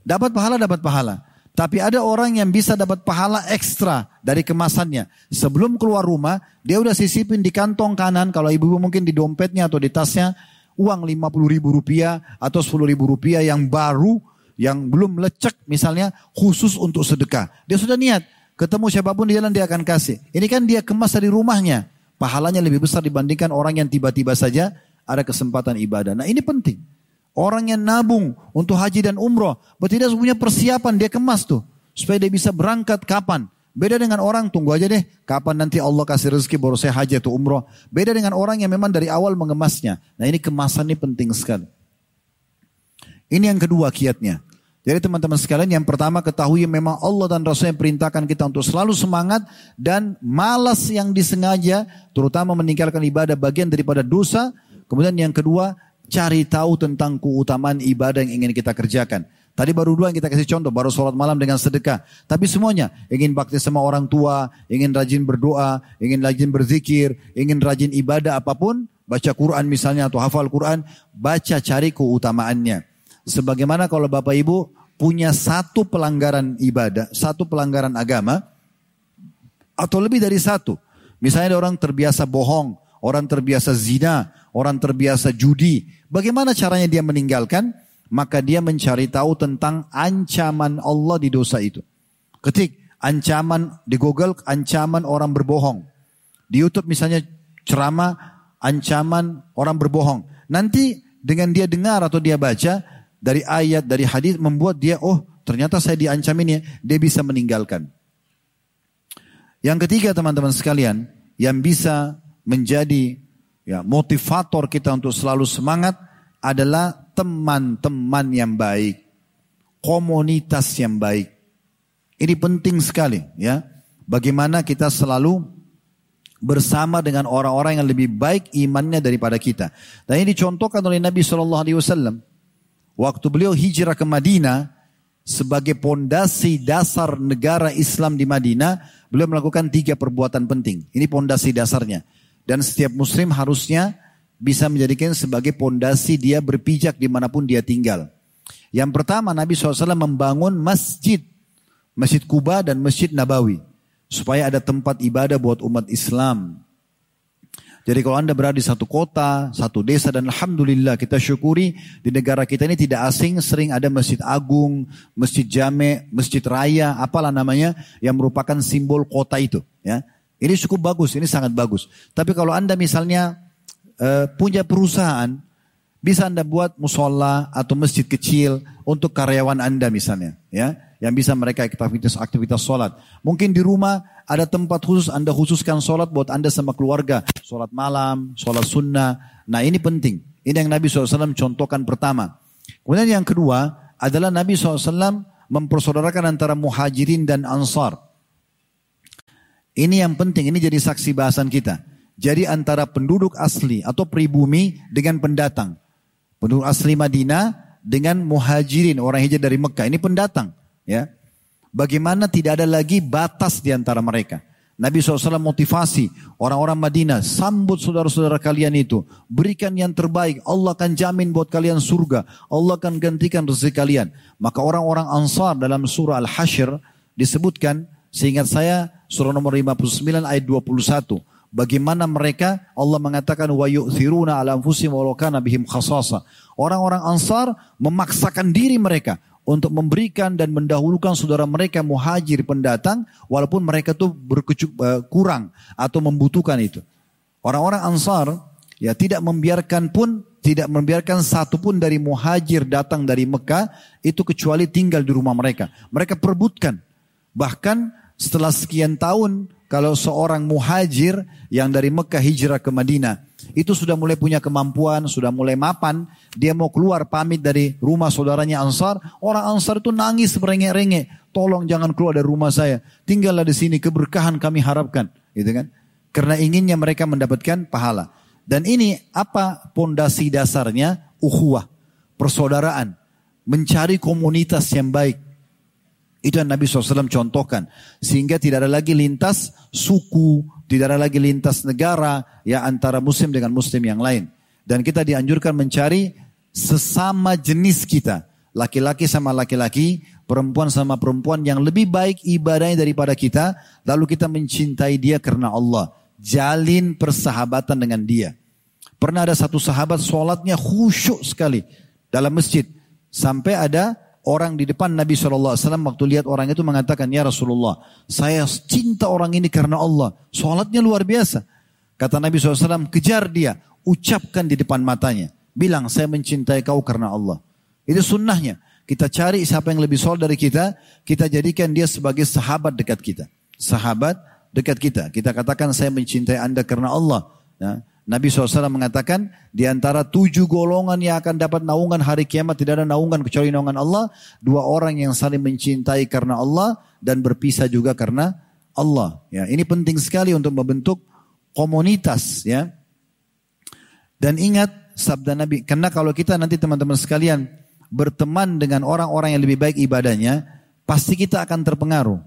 Dapat pahala, dapat pahala. Tapi ada orang yang bisa dapat pahala ekstra dari kemasannya. Sebelum keluar rumah, dia udah sisipin di kantong kanan, kalau ibu-ibu mungkin di dompetnya atau di tasnya, uang 50 ribu rupiah atau 10 ribu rupiah yang baru, yang belum lecek misalnya, khusus untuk sedekah. Dia sudah niat, ketemu siapa pun di jalan dia akan kasih. Ini kan dia kemas dari rumahnya. Pahalanya lebih besar dibandingkan orang yang tiba-tiba saja ada kesempatan ibadah. Nah ini penting. Orang yang nabung untuk haji dan umroh, berarti dia punya persiapan, dia kemas tuh. Supaya dia bisa berangkat kapan. Beda dengan orang, tunggu aja deh, kapan nanti Allah kasih rezeki baru saya haji atau umroh. Beda dengan orang yang memang dari awal mengemasnya. Nah ini kemasan ini penting sekali. Ini yang kedua kiatnya. Jadi teman-teman sekalian yang pertama ketahui memang Allah dan Rasul yang perintahkan kita untuk selalu semangat dan malas yang disengaja terutama meninggalkan ibadah bagian daripada dosa. Kemudian yang kedua cari tahu tentang keutamaan ibadah yang ingin kita kerjakan. Tadi baru dua yang kita kasih contoh, baru sholat malam dengan sedekah. Tapi semuanya, ingin bakti sama orang tua, ingin rajin berdoa, ingin rajin berzikir, ingin rajin ibadah apa pun, baca Quran misalnya atau hafal Quran, baca cari keutamaannya. Sebagaimana kalau Bapak Ibu punya satu pelanggaran ibadah, satu pelanggaran agama, atau lebih dari satu. Misalnya ada orang terbiasa bohong, orang terbiasa zina, orang terbiasa judi. Bagaimana caranya dia meninggalkan? Maka dia mencari tahu tentang ancaman Allah di dosa itu. Ketik ancaman di Google, ancaman orang berbohong. Di YouTube misalnya ceramah, ancaman orang berbohong. Nanti dengan dia dengar atau dia baca, dari ayat, dari hadis membuat dia, oh ternyata saya diancam ini, dia bisa meninggalkan. Yang ketiga teman-teman sekalian, yang bisa menjadi ya motivator kita untuk selalu semangat adalah teman-teman yang baik, komunitas yang baik. Ini penting sekali ya. Bagaimana kita selalu bersama dengan orang-orang yang lebih baik imannya daripada kita. Dan ini dicontohkan oleh Nabi Shallallahu Alaihi Wasallam. Waktu beliau hijrah ke Madinah sebagai pondasi dasar negara Islam di Madinah, beliau melakukan tiga perbuatan penting. Ini pondasi dasarnya. Dan setiap muslim harusnya bisa menjadikan sebagai pondasi dia berpijak di mana pun dia tinggal. Yang pertama Nabi SAW membangun masjid. Masjid Kuba dan Masjid Nabawi. Supaya ada tempat ibadah buat umat Islam. Jadi kalau Anda berada di satu kota, satu desa dan Alhamdulillah kita syukuri di negara kita ini tidak asing sering ada masjid agung, masjid jame, masjid raya, apalah namanya yang merupakan simbol kota itu. Ya, Ini cukup bagus, ini sangat bagus. Tapi kalau Anda misalnya uh, punya perusahaan, bisa Anda buat musola atau masjid kecil untuk karyawan Anda misalnya. ya yang bisa mereka aktivitas-aktivitas sholat. Mungkin di rumah ada tempat khusus Anda khususkan sholat buat Anda sama keluarga. Sholat malam, sholat sunnah. Nah ini penting. Ini yang Nabi SAW contohkan pertama. Kemudian yang kedua adalah Nabi SAW mempersaudarakan antara muhajirin dan ansar. Ini yang penting, ini jadi saksi bahasan kita. Jadi antara penduduk asli atau pribumi dengan pendatang. Penduduk asli Madinah dengan muhajirin, orang hijrah dari Mekah. Ini pendatang. Ya, Bagaimana tidak ada lagi batas di antara mereka. Nabi SAW motivasi orang-orang Madinah, sambut saudara-saudara kalian itu. Berikan yang terbaik, Allah akan jamin buat kalian surga. Allah akan gantikan rezeki kalian. Maka orang-orang ansar dalam surah Al-Hashr disebutkan, seingat saya surah nomor 59 ayat 21. Bagaimana mereka Allah mengatakan wa yu'thiruna ala anfusihim walau kana bihim khasasa. Orang-orang Ansar memaksakan diri mereka untuk memberikan dan mendahulukan saudara mereka muhajir pendatang walaupun mereka tuh berkecuk uh, kurang atau membutuhkan itu. Orang-orang Ansar ya tidak membiarkan pun tidak membiarkan satu pun dari muhajir datang dari Mekah itu kecuali tinggal di rumah mereka. Mereka perebutkan. Bahkan setelah sekian tahun kalau seorang muhajir yang dari Mekah hijrah ke Madinah itu sudah mulai punya kemampuan, sudah mulai mapan, dia mau keluar pamit dari rumah saudaranya Ansar, orang Ansar itu nangis merengek-rengek, tolong jangan keluar dari rumah saya, tinggallah di sini, keberkahan kami harapkan, gitu kan? Karena inginnya mereka mendapatkan pahala. Dan ini apa pondasi dasarnya? Uhuwah, persaudaraan, mencari komunitas yang baik. Itu yang Nabi SAW contohkan. Sehingga tidak ada lagi lintas suku, tidak ada lagi lintas negara ya antara muslim dengan muslim yang lain. Dan kita dianjurkan mencari sesama jenis kita. Laki-laki sama laki-laki, perempuan sama perempuan yang lebih baik ibadahnya daripada kita. Lalu kita mencintai dia karena Allah. Jalin persahabatan dengan dia. Pernah ada satu sahabat sholatnya khusyuk sekali dalam masjid. Sampai ada orang di depan Nabi SAW waktu lihat orang itu mengatakan, Ya Rasulullah, saya cinta orang ini karena Allah. Sholatnya luar biasa. Kata Nabi SAW, kejar dia, ucapkan di depan matanya. Bilang, saya mencintai kau karena Allah. Itu sunnahnya. Kita cari siapa yang lebih sholat dari kita, kita jadikan dia sebagai sahabat dekat kita. Sahabat dekat kita. Kita katakan saya mencintai anda karena Allah. Ya. Nabi SAW mengatakan di antara tujuh golongan yang akan dapat naungan hari kiamat tidak ada naungan kecuali naungan Allah. Dua orang yang saling mencintai karena Allah dan berpisah juga karena Allah. Ya, ini penting sekali untuk membentuk komunitas ya. Dan ingat sabda Nabi, karena kalau kita nanti teman-teman sekalian berteman dengan orang-orang yang lebih baik ibadahnya, pasti kita akan terpengaruh.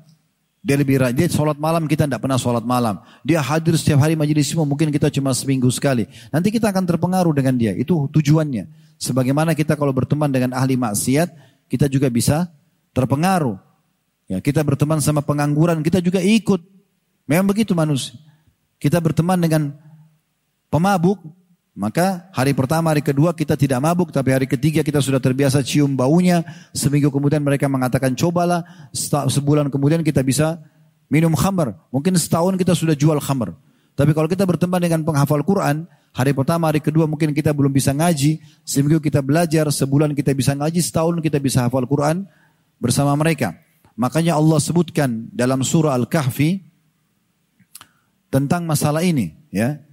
Dia lebih rajin, dia sholat malam, kita tidak pernah sholat malam. Dia hadir setiap hari majelis semua, mungkin kita cuma seminggu sekali. Nanti kita akan terpengaruh dengan dia, itu tujuannya. Sebagaimana kita kalau berteman dengan ahli maksiat, kita juga bisa terpengaruh. Ya, kita berteman sama pengangguran, kita juga ikut. Memang begitu manusia. Kita berteman dengan pemabuk, maka hari pertama, hari kedua kita tidak mabuk, tapi hari ketiga kita sudah terbiasa cium baunya. Seminggu kemudian mereka mengatakan cobalah, sebulan kemudian kita bisa minum khamar. Mungkin setahun kita sudah jual khamar. Tapi kalau kita berteman dengan penghafal Quran, hari pertama, hari kedua mungkin kita belum bisa ngaji. Seminggu kita belajar, sebulan kita bisa ngaji, setahun kita bisa hafal Quran bersama mereka. Makanya Allah sebutkan dalam surah Al-Kahfi tentang masalah ini. ya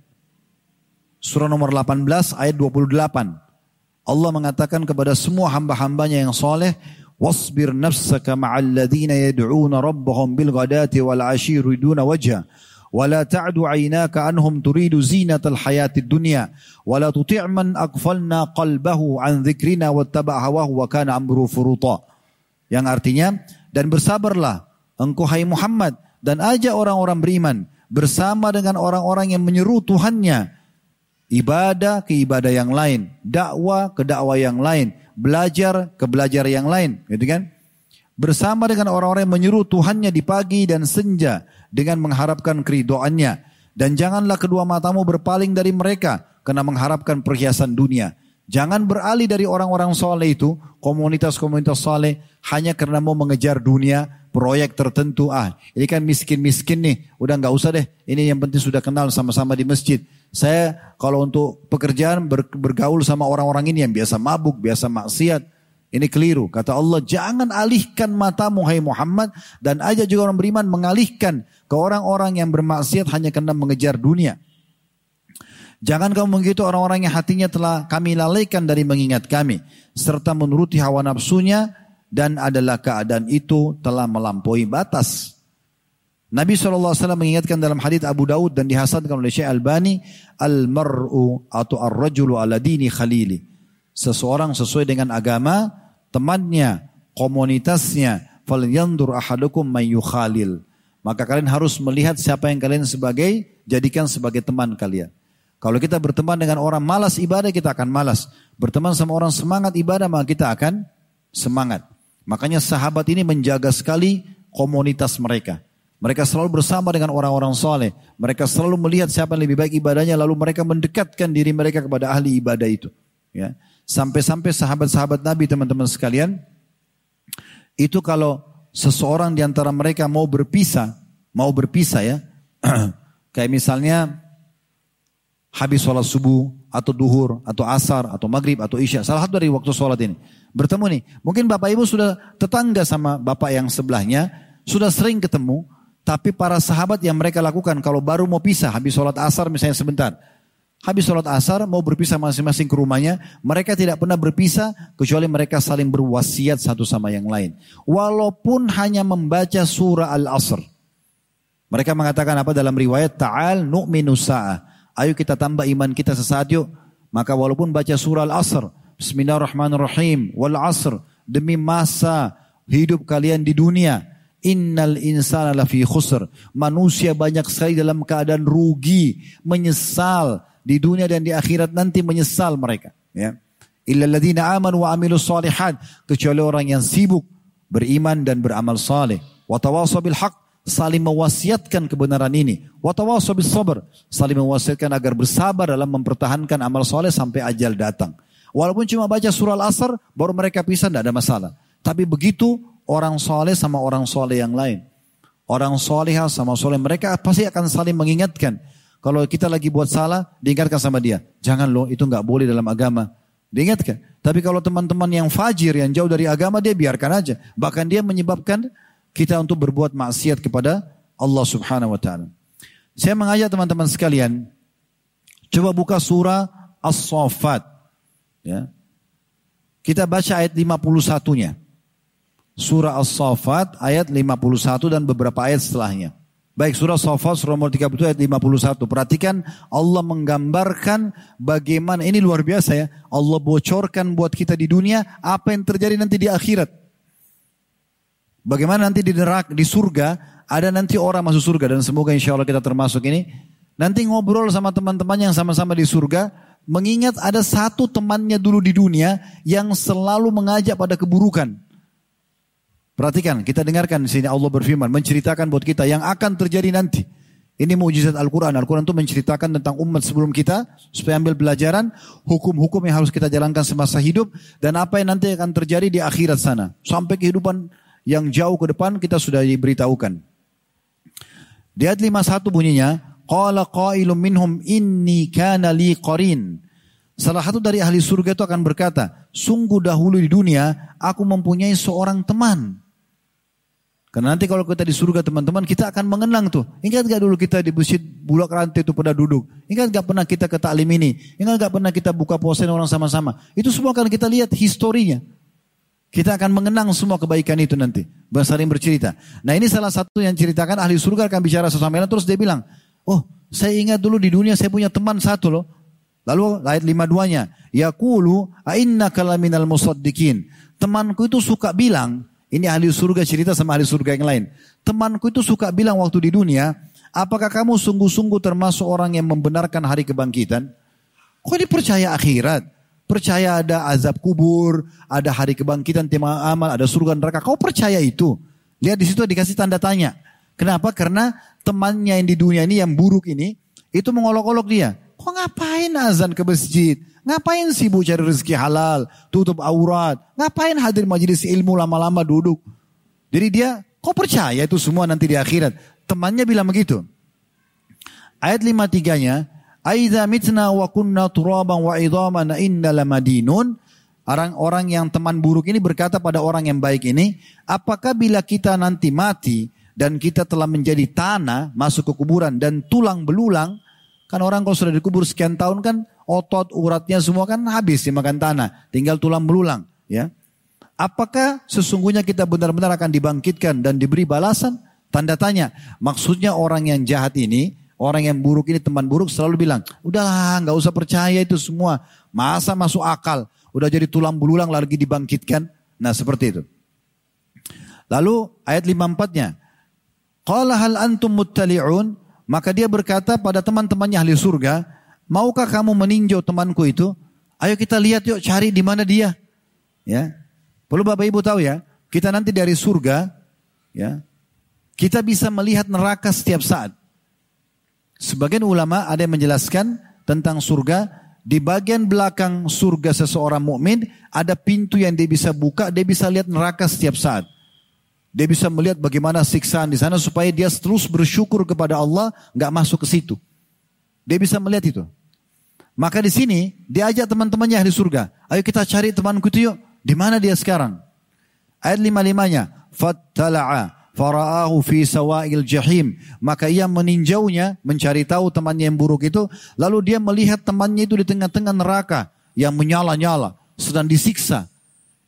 surah nomor 18 ayat 28. Allah mengatakan kepada semua hamba-hambanya yang soleh, wasbir nafsaka ma'al ladhina yad'una rabbahum bil ghadati wal ashi yuriduna wajha ولا تعد عيناك عنهم تريد زينة الحياة الدنيا ولا تطع من أغفلنا قلبه عن ذكرنا واتبع هواه وكان أمره فرطا yang artinya dan bersabarlah engkau hai Muhammad dan ajak orang-orang beriman bersama dengan orang-orang yang menyeru Tuhannya Ibadah ke ibadah yang lain, dakwah ke dakwah yang lain, belajar ke belajar yang lain, gitu kan? Bersama dengan orang-orang yang menyuruh Tuhannya di pagi dan senja dengan mengharapkan keridoannya. Dan janganlah kedua matamu berpaling dari mereka karena mengharapkan perhiasan dunia. Jangan beralih dari orang-orang soleh itu, komunitas-komunitas soleh, hanya karena mau mengejar dunia, proyek tertentu. Ah, ini kan miskin-miskin nih, udah nggak usah deh. Ini yang penting sudah kenal sama-sama di masjid. Saya kalau untuk pekerjaan bergaul sama orang-orang ini yang biasa mabuk, biasa maksiat, ini keliru. Kata Allah, jangan alihkan matamu hai Muhammad dan ajak juga orang beriman mengalihkan ke orang-orang yang bermaksiat hanya karena mengejar dunia. Jangan kamu begitu orang-orang yang hatinya telah kami lalaikan dari mengingat kami. Serta menuruti hawa nafsunya dan adalah keadaan itu telah melampaui batas. Nabi SAW mengingatkan dalam hadits Abu Daud dan dihasankan oleh Syekh Albani, al-mar'u atau ar-rajulu ala dini khalili. Seseorang sesuai dengan agama temannya, komunitasnya, fal yandur ahadukum khalil. Maka kalian harus melihat siapa yang kalian sebagai jadikan sebagai teman kalian. Kalau kita berteman dengan orang malas ibadah kita akan malas. Berteman sama orang semangat ibadah maka kita akan semangat. Makanya sahabat ini menjaga sekali komunitas mereka. Mereka selalu bersama dengan orang-orang soleh. Mereka selalu melihat siapa yang lebih baik ibadahnya, lalu mereka mendekatkan diri mereka kepada ahli ibadah itu. Ya. Sampai-sampai sahabat-sahabat Nabi teman-teman sekalian, itu kalau seseorang di antara mereka mau berpisah, mau berpisah ya, kayak misalnya habis sholat subuh, atau duhur, atau asar, atau maghrib, atau isya, salah satu dari waktu sholat ini, bertemu nih, mungkin bapak ibu sudah tetangga sama bapak yang sebelahnya, sudah sering ketemu, tapi para sahabat yang mereka lakukan kalau baru mau pisah, habis sholat asar misalnya sebentar. Habis sholat asar mau berpisah masing-masing ke rumahnya. Mereka tidak pernah berpisah kecuali mereka saling berwasiat satu sama yang lain. Walaupun hanya membaca surah Al-Asr. Mereka mengatakan apa dalam riwayat? Ta'al nu'minu sa'ah. Ayo kita tambah iman kita sesaat yuk. Maka walaupun baca surah Al-Asr. Bismillahirrahmanirrahim. Wal asr. Demi masa hidup kalian di dunia. Innal insana lafi khusr. Manusia banyak sekali dalam keadaan rugi, menyesal di dunia dan di akhirat nanti menyesal mereka. Ya. Illa ladina amanu wa amilu salihat. Kecuali orang yang sibuk beriman dan beramal saleh. Wa bil haq saling mewasiatkan kebenaran ini. Wa bis sabr saling mewasiatkan agar bersabar dalam mempertahankan amal soleh sampai ajal datang. Walaupun cuma baca surah Al-Asr, baru mereka pisah, tidak ada masalah. Tapi begitu orang soleh sama orang soleh yang lain. Orang soleh sama soleh mereka pasti akan saling mengingatkan. Kalau kita lagi buat salah, diingatkan sama dia. Jangan loh, itu nggak boleh dalam agama. Diingatkan. Tapi kalau teman-teman yang fajir, yang jauh dari agama, dia biarkan aja. Bahkan dia menyebabkan kita untuk berbuat maksiat kepada Allah subhanahu wa ta'ala. Saya mengajak teman-teman sekalian, coba buka surah As-Saffat. Ya. Kita baca ayat 51-nya. Surah As-Saffat ayat 51 dan beberapa ayat setelahnya. Baik surah As-Saffat surah nomor 30 ayat 51. Perhatikan Allah menggambarkan bagaimana ini luar biasa ya. Allah bocorkan buat kita di dunia apa yang terjadi nanti di akhirat. Bagaimana nanti di neraka, di surga ada nanti orang masuk surga dan semoga insya Allah kita termasuk ini. Nanti ngobrol sama teman-teman yang sama-sama di surga mengingat ada satu temannya dulu di dunia yang selalu mengajak pada keburukan. Perhatikan, kita dengarkan di sini Allah berfirman, menceritakan buat kita yang akan terjadi nanti. Ini mujizat Al-Quran. Al-Quran itu menceritakan tentang umat sebelum kita supaya ambil pelajaran hukum-hukum yang harus kita jalankan semasa hidup dan apa yang nanti akan terjadi di akhirat sana. Sampai kehidupan yang jauh ke depan kita sudah diberitahukan. Di ayat 51 bunyinya, Qala qailum minhum inni kana li qarin. Salah satu dari ahli surga itu akan berkata, sungguh dahulu di dunia aku mempunyai seorang teman. Karena nanti kalau kita di surga teman-teman kita akan mengenang tuh. Ingat gak dulu kita di masjid bulak rantai itu pada duduk. Ingat gak pernah kita ke taklim ini. Ingat gak pernah kita buka puasa orang sama-sama. Itu semua akan kita lihat historinya. Kita akan mengenang semua kebaikan itu nanti. Saling bercerita. Nah ini salah satu yang ceritakan ahli surga akan bicara sesama terus dia bilang, Oh, saya ingat dulu di dunia saya punya teman satu loh. Lalu ayat lima duanya, Yaqulu inna kalaminal musaddiqin. Temanku itu suka bilang, ini ahli surga cerita sama ahli surga yang lain. Temanku itu suka bilang waktu di dunia, apakah kamu sungguh-sungguh termasuk orang yang membenarkan hari kebangkitan? Kok ini percaya akhirat? Percaya ada azab kubur, ada hari kebangkitan, tema amal, ada surga neraka. Kau percaya itu? Lihat di situ dikasih tanda tanya. Kenapa? Karena temannya yang di dunia ini yang buruk ini itu mengolok-olok dia. Kok ngapain azan ke masjid? Ngapain sibuk cari rezeki halal, tutup aurat? Ngapain hadir majelis ilmu lama-lama duduk? Jadi dia, kok percaya itu semua nanti di akhirat? Temannya bilang begitu. Ayat 53-nya, Aidza mitna wa kunna turaban wa idhaman inna lamadinun. Orang-orang yang teman buruk ini berkata pada orang yang baik ini, apakah bila kita nanti mati dan kita telah menjadi tanah masuk ke kuburan dan tulang belulang, kan orang kalau sudah dikubur sekian tahun kan otot uratnya semua kan habis dimakan tanah, tinggal tulang belulang, ya. Apakah sesungguhnya kita benar-benar akan dibangkitkan dan diberi balasan? Tanda tanya. Maksudnya orang yang jahat ini, orang yang buruk ini teman buruk selalu bilang, udahlah nggak usah percaya itu semua. Masa masuk akal, udah jadi tulang belulang lagi dibangkitkan. Nah seperti itu. Lalu ayat 54-nya, Qala hal antum muttali'un? Maka dia berkata pada teman-temannya ahli surga, maukah kamu meninjau temanku itu? Ayo kita lihat yuk cari di mana dia. Ya. Perlu Bapak Ibu tahu ya, kita nanti dari surga ya. Kita bisa melihat neraka setiap saat. Sebagian ulama ada yang menjelaskan tentang surga di bagian belakang surga seseorang mukmin ada pintu yang dia bisa buka, dia bisa lihat neraka setiap saat. Dia bisa melihat bagaimana siksaan di sana supaya dia terus bersyukur kepada Allah, nggak masuk ke situ. Dia bisa melihat itu. Maka di sini dia ajak teman-temannya di surga. Ayo kita cari temanku itu yuk. Di mana dia sekarang? Ayat lima limanya. Fattala'a fara'ahu fi sawa'il jahim. Maka ia meninjaunya, mencari tahu temannya yang buruk itu. Lalu dia melihat temannya itu di tengah-tengah neraka. Yang menyala-nyala, sedang disiksa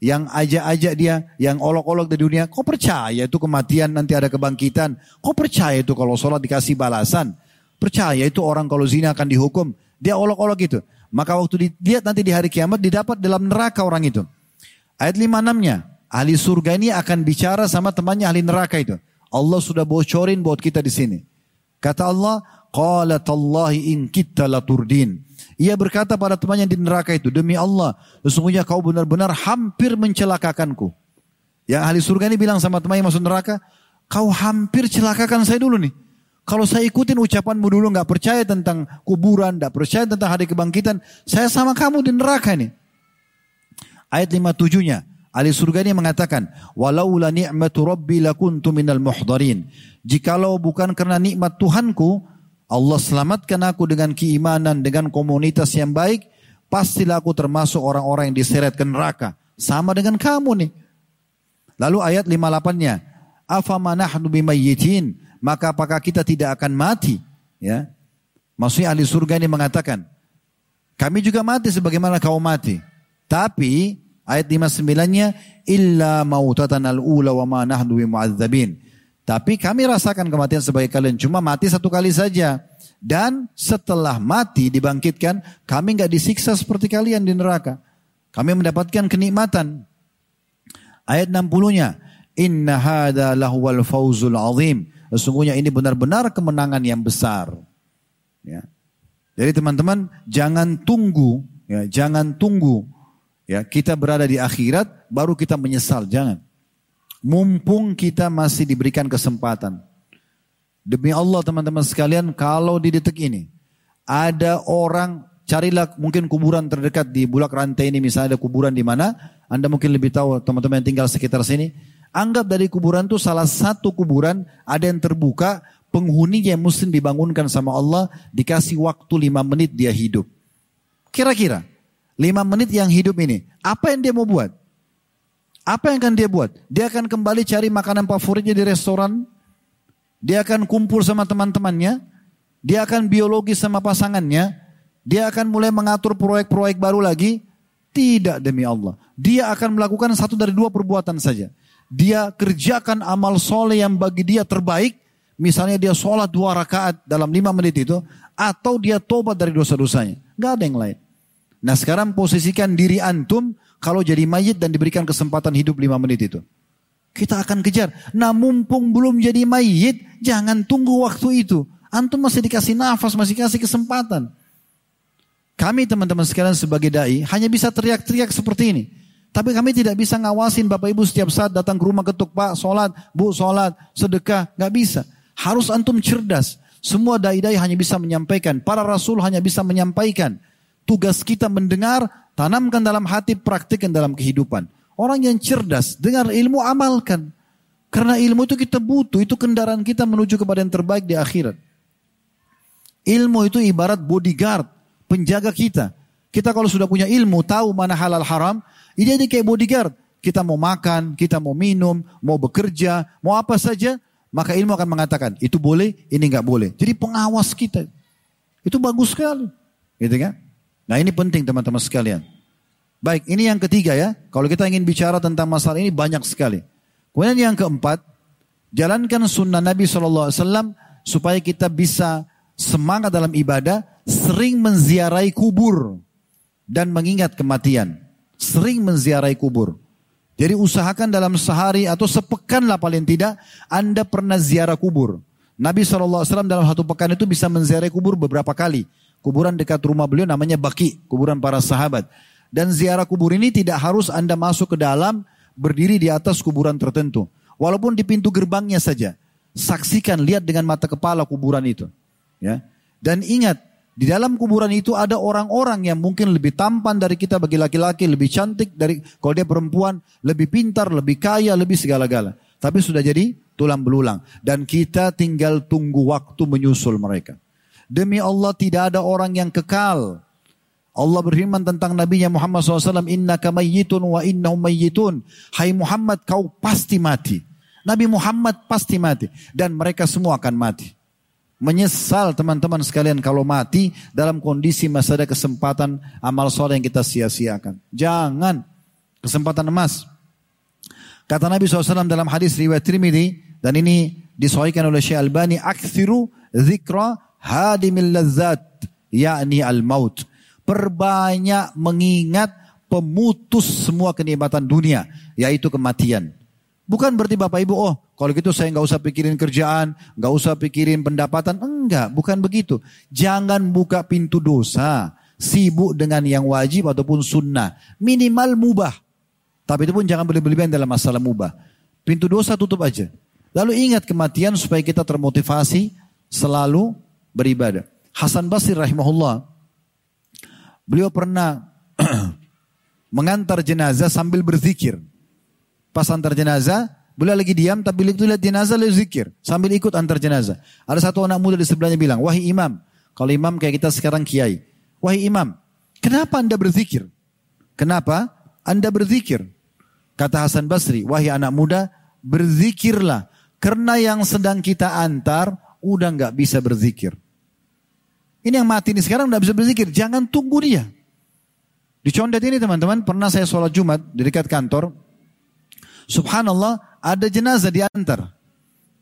yang ajak-ajak dia, yang olok-olok di dunia, kau percaya itu kematian nanti ada kebangkitan? Kau percaya itu kalau sholat dikasih balasan? Percaya itu orang kalau zina akan dihukum? Dia olok-olok itu. Maka waktu dilihat nanti di hari kiamat didapat dalam neraka orang itu. Ayat 56-nya. Ahli surga ini akan bicara sama temannya ahli neraka itu. Allah sudah bocorin buat kita di sini. Kata Allah, Qalat Allahi in kita laturdin. Ia berkata pada temannya di neraka itu, demi Allah, sesungguhnya kau benar-benar hampir mencelakakanku. Yang ahli surga ini bilang sama temannya masuk neraka, kau hampir celakakan saya dulu nih. Kalau saya ikutin ucapanmu dulu nggak percaya tentang kuburan, nggak percaya tentang hari kebangkitan, saya sama kamu di neraka nih. Ayat 57-nya, ahli surga ini mengatakan, "Walaula ni'matu rabbi lakuntu minal muhdarin." Jikalau bukan karena nikmat Tuhanku, Allah selamatkan aku dengan keimanan, dengan komunitas yang baik, pastilah aku termasuk orang-orang yang diseret ke neraka. Sama dengan kamu nih. Lalu ayat 58-nya, "Afamanahnu bimayyitin?" Maka apakah kita tidak akan mati? Ya. Maksudnya ahli surga ini mengatakan, kami juga mati sebagaimana kau mati. Tapi ayat 59-nya illa mautatan al-ula wa ma nahnu. Tapi kami rasakan kematian sebagai kalian cuma mati satu kali saja. Dan setelah mati dibangkitkan, kami nggak disiksa seperti kalian di neraka. Kami mendapatkan kenikmatan. Ayat 60-nya, Inna hada lahuwal fawzul azim. Sesungguhnya ini benar-benar kemenangan yang besar. Ya. Jadi teman-teman jangan tunggu, ya, jangan tunggu Ya, kita berada di akhirat baru kita menyesal, jangan. Mumpung kita masih diberikan kesempatan. Demi Allah teman-teman sekalian, kalau di detik ini ada orang carilah mungkin kuburan terdekat di bulak rantai ini misalnya ada kuburan di mana, Anda mungkin lebih tahu teman-teman yang tinggal sekitar sini. Anggap dari kuburan itu salah satu kuburan ada yang terbuka, penghuninya muslim dibangunkan sama Allah, dikasih waktu lima menit dia hidup. Kira-kira Lima menit yang hidup ini. Apa yang dia mau buat? Apa yang akan dia buat? Dia akan kembali cari makanan favoritnya di restoran. Dia akan kumpul sama teman-temannya. Dia akan biologi sama pasangannya. Dia akan mulai mengatur proyek-proyek baru lagi. Tidak demi Allah. Dia akan melakukan satu dari dua perbuatan saja. Dia kerjakan amal soleh yang bagi dia terbaik. Misalnya dia sholat dua rakaat dalam lima menit itu. Atau dia tobat dari dosa-dosanya. Gak ada yang lain. Nah sekarang posisikan diri antum kalau jadi mayit dan diberikan kesempatan hidup lima menit itu. Kita akan kejar. Nah mumpung belum jadi mayit, jangan tunggu waktu itu. Antum masih dikasih nafas, masih kasih kesempatan. Kami teman-teman sekalian sebagai da'i hanya bisa teriak-teriak seperti ini. Tapi kami tidak bisa ngawasin Bapak Ibu setiap saat datang ke rumah ketuk Pak, sholat, Bu, sholat, sedekah. Gak bisa. Harus antum cerdas. Semua da'i-da'i hanya bisa menyampaikan. Para rasul hanya bisa menyampaikan. Tugas kita mendengar, tanamkan dalam hati, praktikkan dalam kehidupan. Orang yang cerdas, dengar ilmu, amalkan. Karena ilmu itu kita butuh, itu kendaraan kita menuju kepada yang terbaik di akhirat. Ilmu itu ibarat bodyguard, penjaga kita. Kita kalau sudah punya ilmu, tahu mana halal haram, ini jadi kayak bodyguard. Kita mau makan, kita mau minum, mau bekerja, mau apa saja, maka ilmu akan mengatakan, itu boleh, ini nggak boleh. Jadi pengawas kita. Itu bagus sekali. Gitu kan? Nah ini penting teman-teman sekalian. Baik, ini yang ketiga ya. Kalau kita ingin bicara tentang masalah ini banyak sekali. Kemudian yang keempat, jalankan sunnah Nabi SAW supaya kita bisa semangat dalam ibadah, sering menziarahi kubur dan mengingat kematian. Sering menziarahi kubur. Jadi usahakan dalam sehari atau sepekan lah paling tidak, Anda pernah ziarah kubur. Nabi SAW dalam satu pekan itu bisa menziarahi kubur beberapa kali. Kuburan dekat rumah beliau namanya Baki, kuburan para sahabat. Dan ziarah kubur ini tidak harus Anda masuk ke dalam, berdiri di atas kuburan tertentu. Walaupun di pintu gerbangnya saja. Saksikan, lihat dengan mata kepala kuburan itu. Ya. Dan ingat, di dalam kuburan itu ada orang-orang yang mungkin lebih tampan dari kita bagi laki-laki, lebih cantik dari kalau dia perempuan, lebih pintar, lebih kaya, lebih segala-gala. Tapi sudah jadi tulang belulang. Dan kita tinggal tunggu waktu menyusul mereka. Demi Allah tidak ada orang yang kekal. Allah berfirman tentang Nabi Muhammad SAW, Inna kamayyitun wa innahum mayyitun. Hai Muhammad, kau pasti mati. Nabi Muhammad pasti mati. Dan mereka semua akan mati. Menyesal teman-teman sekalian kalau mati dalam kondisi masih ada kesempatan amal soleh yang kita sia-siakan. Jangan. Kesempatan emas. Kata Nabi SAW dalam hadis riwayat Trimidi, dan ini disohikan oleh Syekh Albani, Akthiru zikra hadimil lazzat yakni al maut perbanyak mengingat pemutus semua kenikmatan dunia, yaitu kematian. Bukan berarti Bapak Ibu, oh kalau gitu saya nggak usah pikirin kerjaan, nggak usah pikirin pendapatan. Enggak, bukan begitu. Jangan buka pintu dosa, sibuk dengan yang wajib ataupun sunnah. Minimal mubah. Tapi itu pun jangan berlebihan dalam masalah mubah. Pintu dosa tutup aja. Lalu ingat kematian supaya kita termotivasi selalu beribadah. Hasan Basri rahimahullah, beliau pernah mengantar jenazah sambil berzikir. Pas antar jenazah, beliau lagi diam tapi itu lihat jenazah lalu zikir sambil ikut antar jenazah. Ada satu anak muda di sebelahnya bilang, "Wahai imam, kalau imam kayak kita sekarang kiai. Wahai imam, kenapa Anda berzikir? Kenapa Anda berzikir?" Kata Hasan Basri, "Wahai anak muda, berzikirlah karena yang sedang kita antar udah nggak bisa berzikir." Ini yang mati ini sekarang nggak bisa berzikir, jangan tunggu dia. Di Condet ini teman-teman, pernah saya sholat Jumat di dekat kantor, Subhanallah ada jenazah diantar.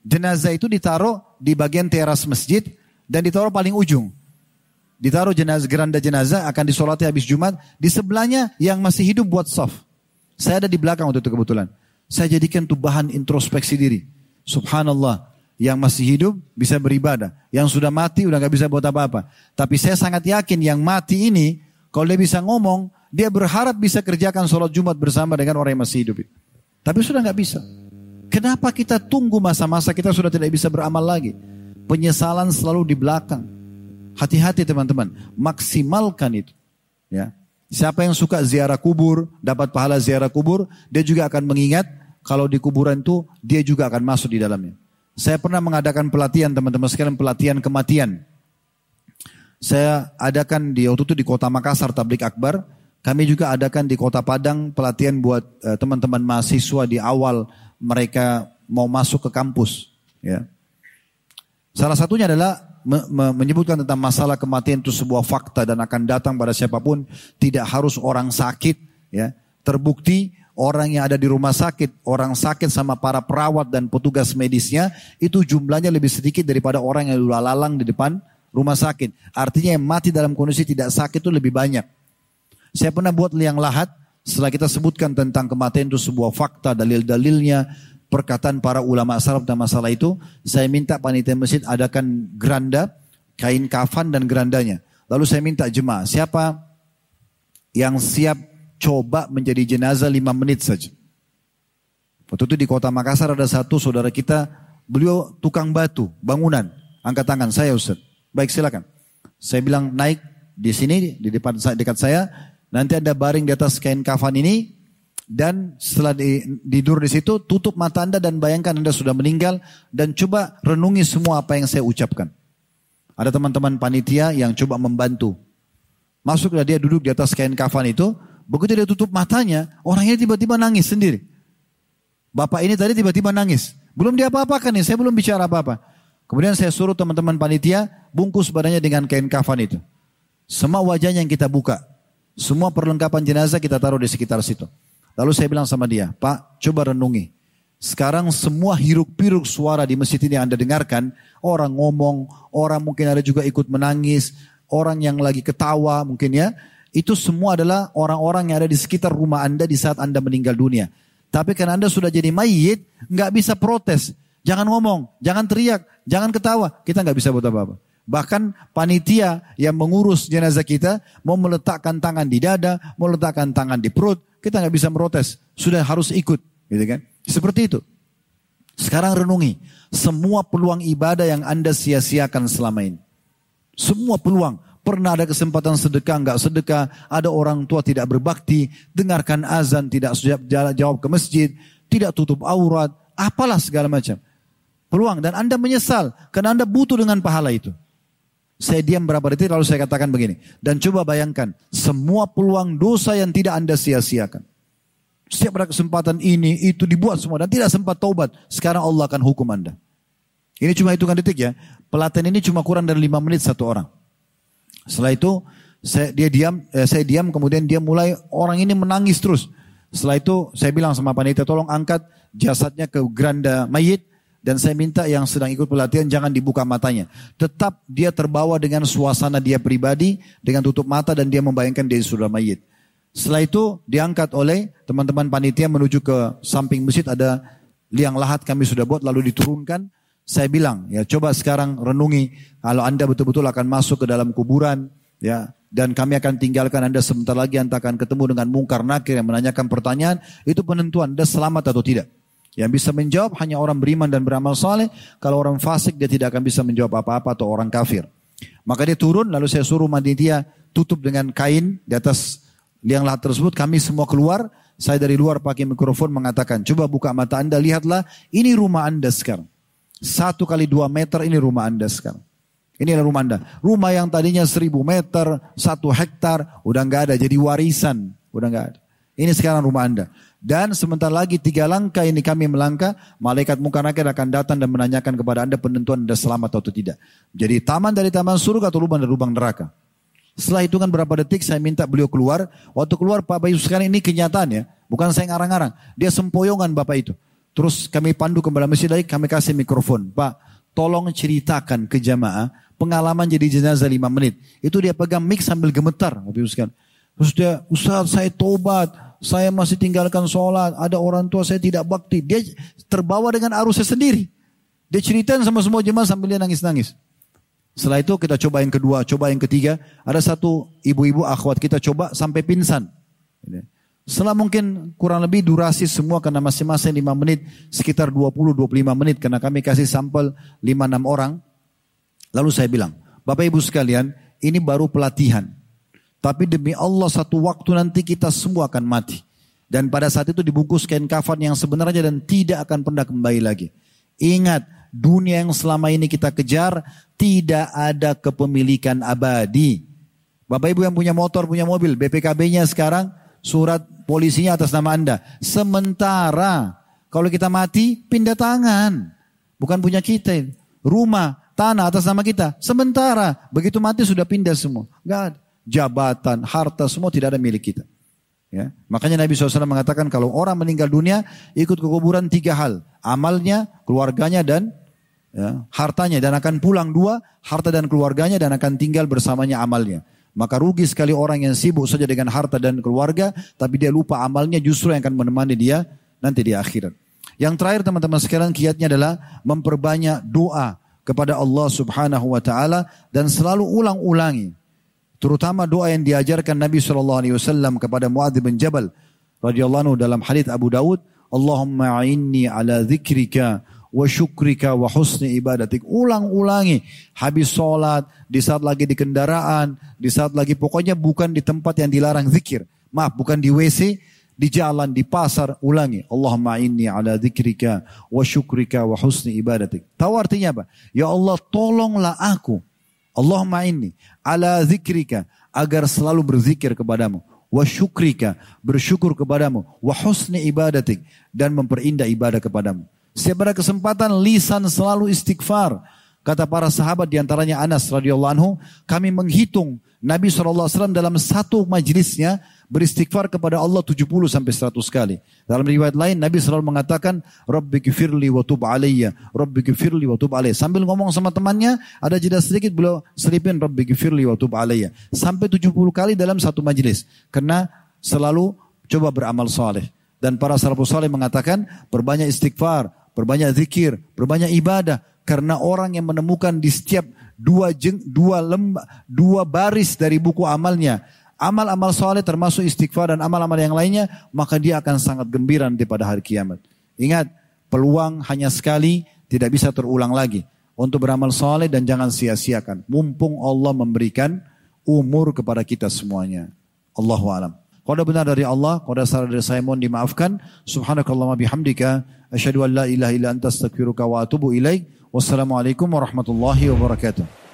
Jenazah itu ditaruh di bagian teras masjid dan ditaruh paling ujung. Ditaruh jenazah geranda jenazah akan disolati habis Jumat. Di sebelahnya yang masih hidup buat soft. Saya ada di belakang waktu itu kebetulan. Saya jadikan itu bahan introspeksi diri. Subhanallah. Yang masih hidup bisa beribadah. Yang sudah mati udah gak bisa buat apa-apa. Tapi saya sangat yakin yang mati ini. Kalau dia bisa ngomong. Dia berharap bisa kerjakan sholat Jumat bersama dengan orang yang masih hidup. Tapi sudah nggak bisa. Kenapa kita tunggu masa-masa kita sudah tidak bisa beramal lagi? Penyesalan selalu di belakang. Hati-hati teman-teman, maksimalkan itu. Ya. Siapa yang suka ziarah kubur, dapat pahala ziarah kubur, dia juga akan mengingat kalau di kuburan itu dia juga akan masuk di dalamnya. Saya pernah mengadakan pelatihan teman-teman sekalian pelatihan kematian. Saya adakan di waktu itu di kota Makassar Tablik Akbar kami juga adakan di Kota Padang pelatihan buat eh, teman-teman uh, mahasiswa di awal mereka mau masuk ke kampus. Ya. Salah satunya adalah me me menyebutkan tentang masalah kematian itu sebuah fakta dan akan datang pada siapa pun, tidak harus orang sakit. Ya. Terbukti orang yang ada di rumah sakit, orang sakit sama para perawat dan petugas medisnya itu jumlahnya lebih sedikit daripada orang yang lalang di depan rumah sakit. Artinya yang mati dalam kondisi tidak sakit itu lebih banyak. Saya pernah buat liang lahat setelah kita sebutkan tentang kematian itu sebuah fakta, dalil-dalilnya, perkataan para ulama salaf tentang masalah itu, saya minta panitia masjid adakan geranda, kain kafan dan gerandanya. Lalu saya minta jemaah, siapa yang siap coba menjadi jenazah lima menit saja. Waktu itu di kota Makassar ada satu saudara kita, beliau tukang batu, bangunan. Angkat tangan, saya Ustaz. Baik silakan. Saya bilang naik di sini, di depan dekat saya, Nanti Anda baring di atas kain kafan ini dan setelah tidur di situ tutup mata Anda dan bayangkan Anda sudah meninggal dan coba renungi semua apa yang saya ucapkan. Ada teman-teman panitia yang coba membantu. Masuklah dia duduk di atas kain kafan itu, begitu dia tutup matanya, orang ini tiba-tiba nangis sendiri. Bapak ini tadi tiba-tiba nangis. Belum dia apa-apakan nih, saya belum bicara apa-apa. Kemudian saya suruh teman-teman panitia bungkus badannya dengan kain kafan itu. Semua wajahnya yang kita buka. Semua perlengkapan jenazah kita taruh di sekitar situ. Lalu saya bilang sama dia, Pak, coba renungi. Sekarang semua hiruk-piruk suara di masjid ini yang Anda dengarkan, orang ngomong, orang mungkin ada juga ikut menangis, orang yang lagi ketawa mungkin ya, itu semua adalah orang-orang yang ada di sekitar rumah Anda di saat Anda meninggal dunia. Tapi karena Anda sudah jadi mayit, nggak bisa protes. Jangan ngomong, jangan teriak, jangan ketawa. Kita nggak bisa buat apa-apa. Bahkan panitia yang mengurus jenazah kita mau meletakkan tangan di dada, mau meletakkan tangan di perut, kita nggak bisa merotes, sudah harus ikut, gitu kan? Seperti itu. Sekarang renungi semua peluang ibadah yang anda sia-siakan selama ini. Semua peluang. Pernah ada kesempatan sedekah, nggak sedekah. Ada orang tua tidak berbakti, dengarkan azan, tidak jawab ke masjid, tidak tutup aurat, apalah segala macam. Peluang dan anda menyesal karena anda butuh dengan pahala itu. Saya diam berapa detik lalu saya katakan begini. Dan coba bayangkan, semua peluang dosa yang tidak Anda sia-siakan. Setiap ada kesempatan ini, itu dibuat semua dan tidak sempat taubat. Sekarang Allah akan hukum Anda. Ini cuma hitungan detik ya. Pelatihan ini cuma kurang dari lima menit satu orang. Setelah itu saya, dia diam, eh, saya diam kemudian dia mulai orang ini menangis terus. Setelah itu saya bilang sama panitia tolong angkat jasadnya ke geranda mayit dan saya minta yang sedang ikut pelatihan jangan dibuka matanya. Tetap dia terbawa dengan suasana dia pribadi, dengan tutup mata dan dia membayangkan dia sudah mayit. Setelah itu diangkat oleh teman-teman panitia menuju ke samping masjid ada liang lahat kami sudah buat lalu diturunkan. Saya bilang ya coba sekarang renungi kalau anda betul-betul akan masuk ke dalam kuburan ya dan kami akan tinggalkan anda sebentar lagi anda akan ketemu dengan mungkar nakir yang menanyakan pertanyaan itu penentuan anda selamat atau tidak. Yang bisa menjawab hanya orang beriman dan beramal saleh. Kalau orang fasik dia tidak akan bisa menjawab apa-apa atau orang kafir. Maka dia turun lalu saya suruh dia tutup dengan kain di atas liang lahat tersebut kami semua keluar. Saya dari luar pakai mikrofon mengatakan, coba buka mata anda, lihatlah ini rumah anda sekarang. Satu kali dua meter ini rumah anda sekarang. Ini adalah rumah anda. Rumah yang tadinya seribu meter, satu hektar, udah nggak ada. Jadi warisan, udah nggak ada. Ini sekarang rumah anda. Dan sebentar lagi tiga langkah ini kami melangkah, malaikat muka nakir akan datang dan menanyakan kepada anda penentuan anda selamat atau tidak. Jadi taman dari taman surga atau lubang dari lubang neraka. Setelah itu kan berapa detik saya minta beliau keluar. Waktu keluar Pak Bayu sekarang ini kenyataan ya. Bukan saya ngarang-ngarang. Dia sempoyongan Bapak itu. Terus kami pandu kembali masjid lagi, kami kasih mikrofon. Pak, tolong ceritakan ke jamaah pengalaman jadi jenazah lima menit. Itu dia pegang mic sambil gemetar. Sekalian. Terus dia, Ustaz saya tobat, saya masih tinggalkan sholat, ada orang tua saya tidak bakti. Dia terbawa dengan arusnya sendiri. Dia ceritain sama semua jemaah sambil dia nangis-nangis. Setelah itu kita coba yang kedua, coba yang ketiga. Ada satu ibu-ibu akhwat kita coba sampai pingsan. Setelah mungkin kurang lebih durasi semua karena masing-masing 5 menit, sekitar 20-25 menit karena kami kasih sampel 5-6 orang. Lalu saya bilang, Bapak Ibu sekalian, ini baru pelatihan. Tapi demi Allah satu waktu nanti kita semua akan mati. Dan pada saat itu dibungkus kain kafan yang sebenarnya dan tidak akan pernah kembali lagi. Ingat, dunia yang selama ini kita kejar tidak ada kepemilikan abadi. Bapak Ibu yang punya motor, punya mobil, BPKB-nya sekarang surat polisinya atas nama Anda. Sementara kalau kita mati pindah tangan. Bukan punya kita. Rumah, tanah atas nama kita. Sementara begitu mati sudah pindah semua. Enggak ada. Jabatan, harta semua tidak ada milik kita. Ya. Makanya Nabi SAW mengatakan kalau orang meninggal dunia ikut ke kuburan tiga hal. Amalnya, keluarganya dan ya, hartanya. Dan akan pulang dua, harta dan keluarganya dan akan tinggal bersamanya amalnya. Maka rugi sekali orang yang sibuk saja dengan harta dan keluarga. Tapi dia lupa amalnya justru yang akan menemani dia nanti di akhirat. Yang terakhir teman-teman sekalian kiatnya adalah memperbanyak doa kepada Allah subhanahu wa ta'ala. Dan selalu ulang-ulangi. Terutama doa yang diajarkan Nabi SAW kepada Muadz bin Jabal radhiyallahu dalam hadis Abu Dawud, Allahumma inni ala dzikrika wa syukrika wa husni ibadatik. Ulang-ulangi habis sholat, di saat lagi di kendaraan, di saat lagi pokoknya bukan di tempat yang dilarang zikir. Maaf, bukan di WC, di jalan, di pasar, ulangi. Allahumma inni ala dzikrika wa syukrika wa husni ibadatik. Tahu artinya apa? Ya Allah tolonglah aku Allahumma inni ala zikrika agar selalu berzikir kepadamu wa syukrika bersyukur kepadamu wa husni ibadatik dan memperindah ibadah kepadamu. Setiap ada kesempatan lisan selalu istighfar. Kata para sahabat di antaranya Anas radhiyallahu anhu, kami menghitung Nabi SAW dalam satu majlisnya beristighfar kepada Allah 70 sampai 100 kali. Dalam riwayat lain Nabi selalu mengatakan Rabbi gifirli wa tub alayya, Rabbi gifirli wa tub alayya. Sambil ngomong sama temannya, ada jeda sedikit beliau selipin Rabbi gifirli wa tub alayya. Sampai 70 kali dalam satu majelis. Karena selalu coba beramal soleh. Dan para salafus soleh mengatakan perbanyak istighfar, perbanyak zikir, perbanyak ibadah. Karena orang yang menemukan di setiap dua jeng, dua lemba, dua baris dari buku amalnya amal-amal soleh termasuk istighfar dan amal-amal yang lainnya, maka dia akan sangat gembira nanti pada hari kiamat. Ingat, peluang hanya sekali, tidak bisa terulang lagi. Untuk beramal soleh dan jangan sia-siakan. Mumpung Allah memberikan umur kepada kita semuanya. Allahu alam. Kalau benar dari Allah, kalau salah dari saya mohon dimaafkan. Subhanakallah bihamdika. Asyhadu an la ilaha illa anta astaghfiruka wa atubu ilaik. Wassalamualaikum warahmatullahi wabarakatuh.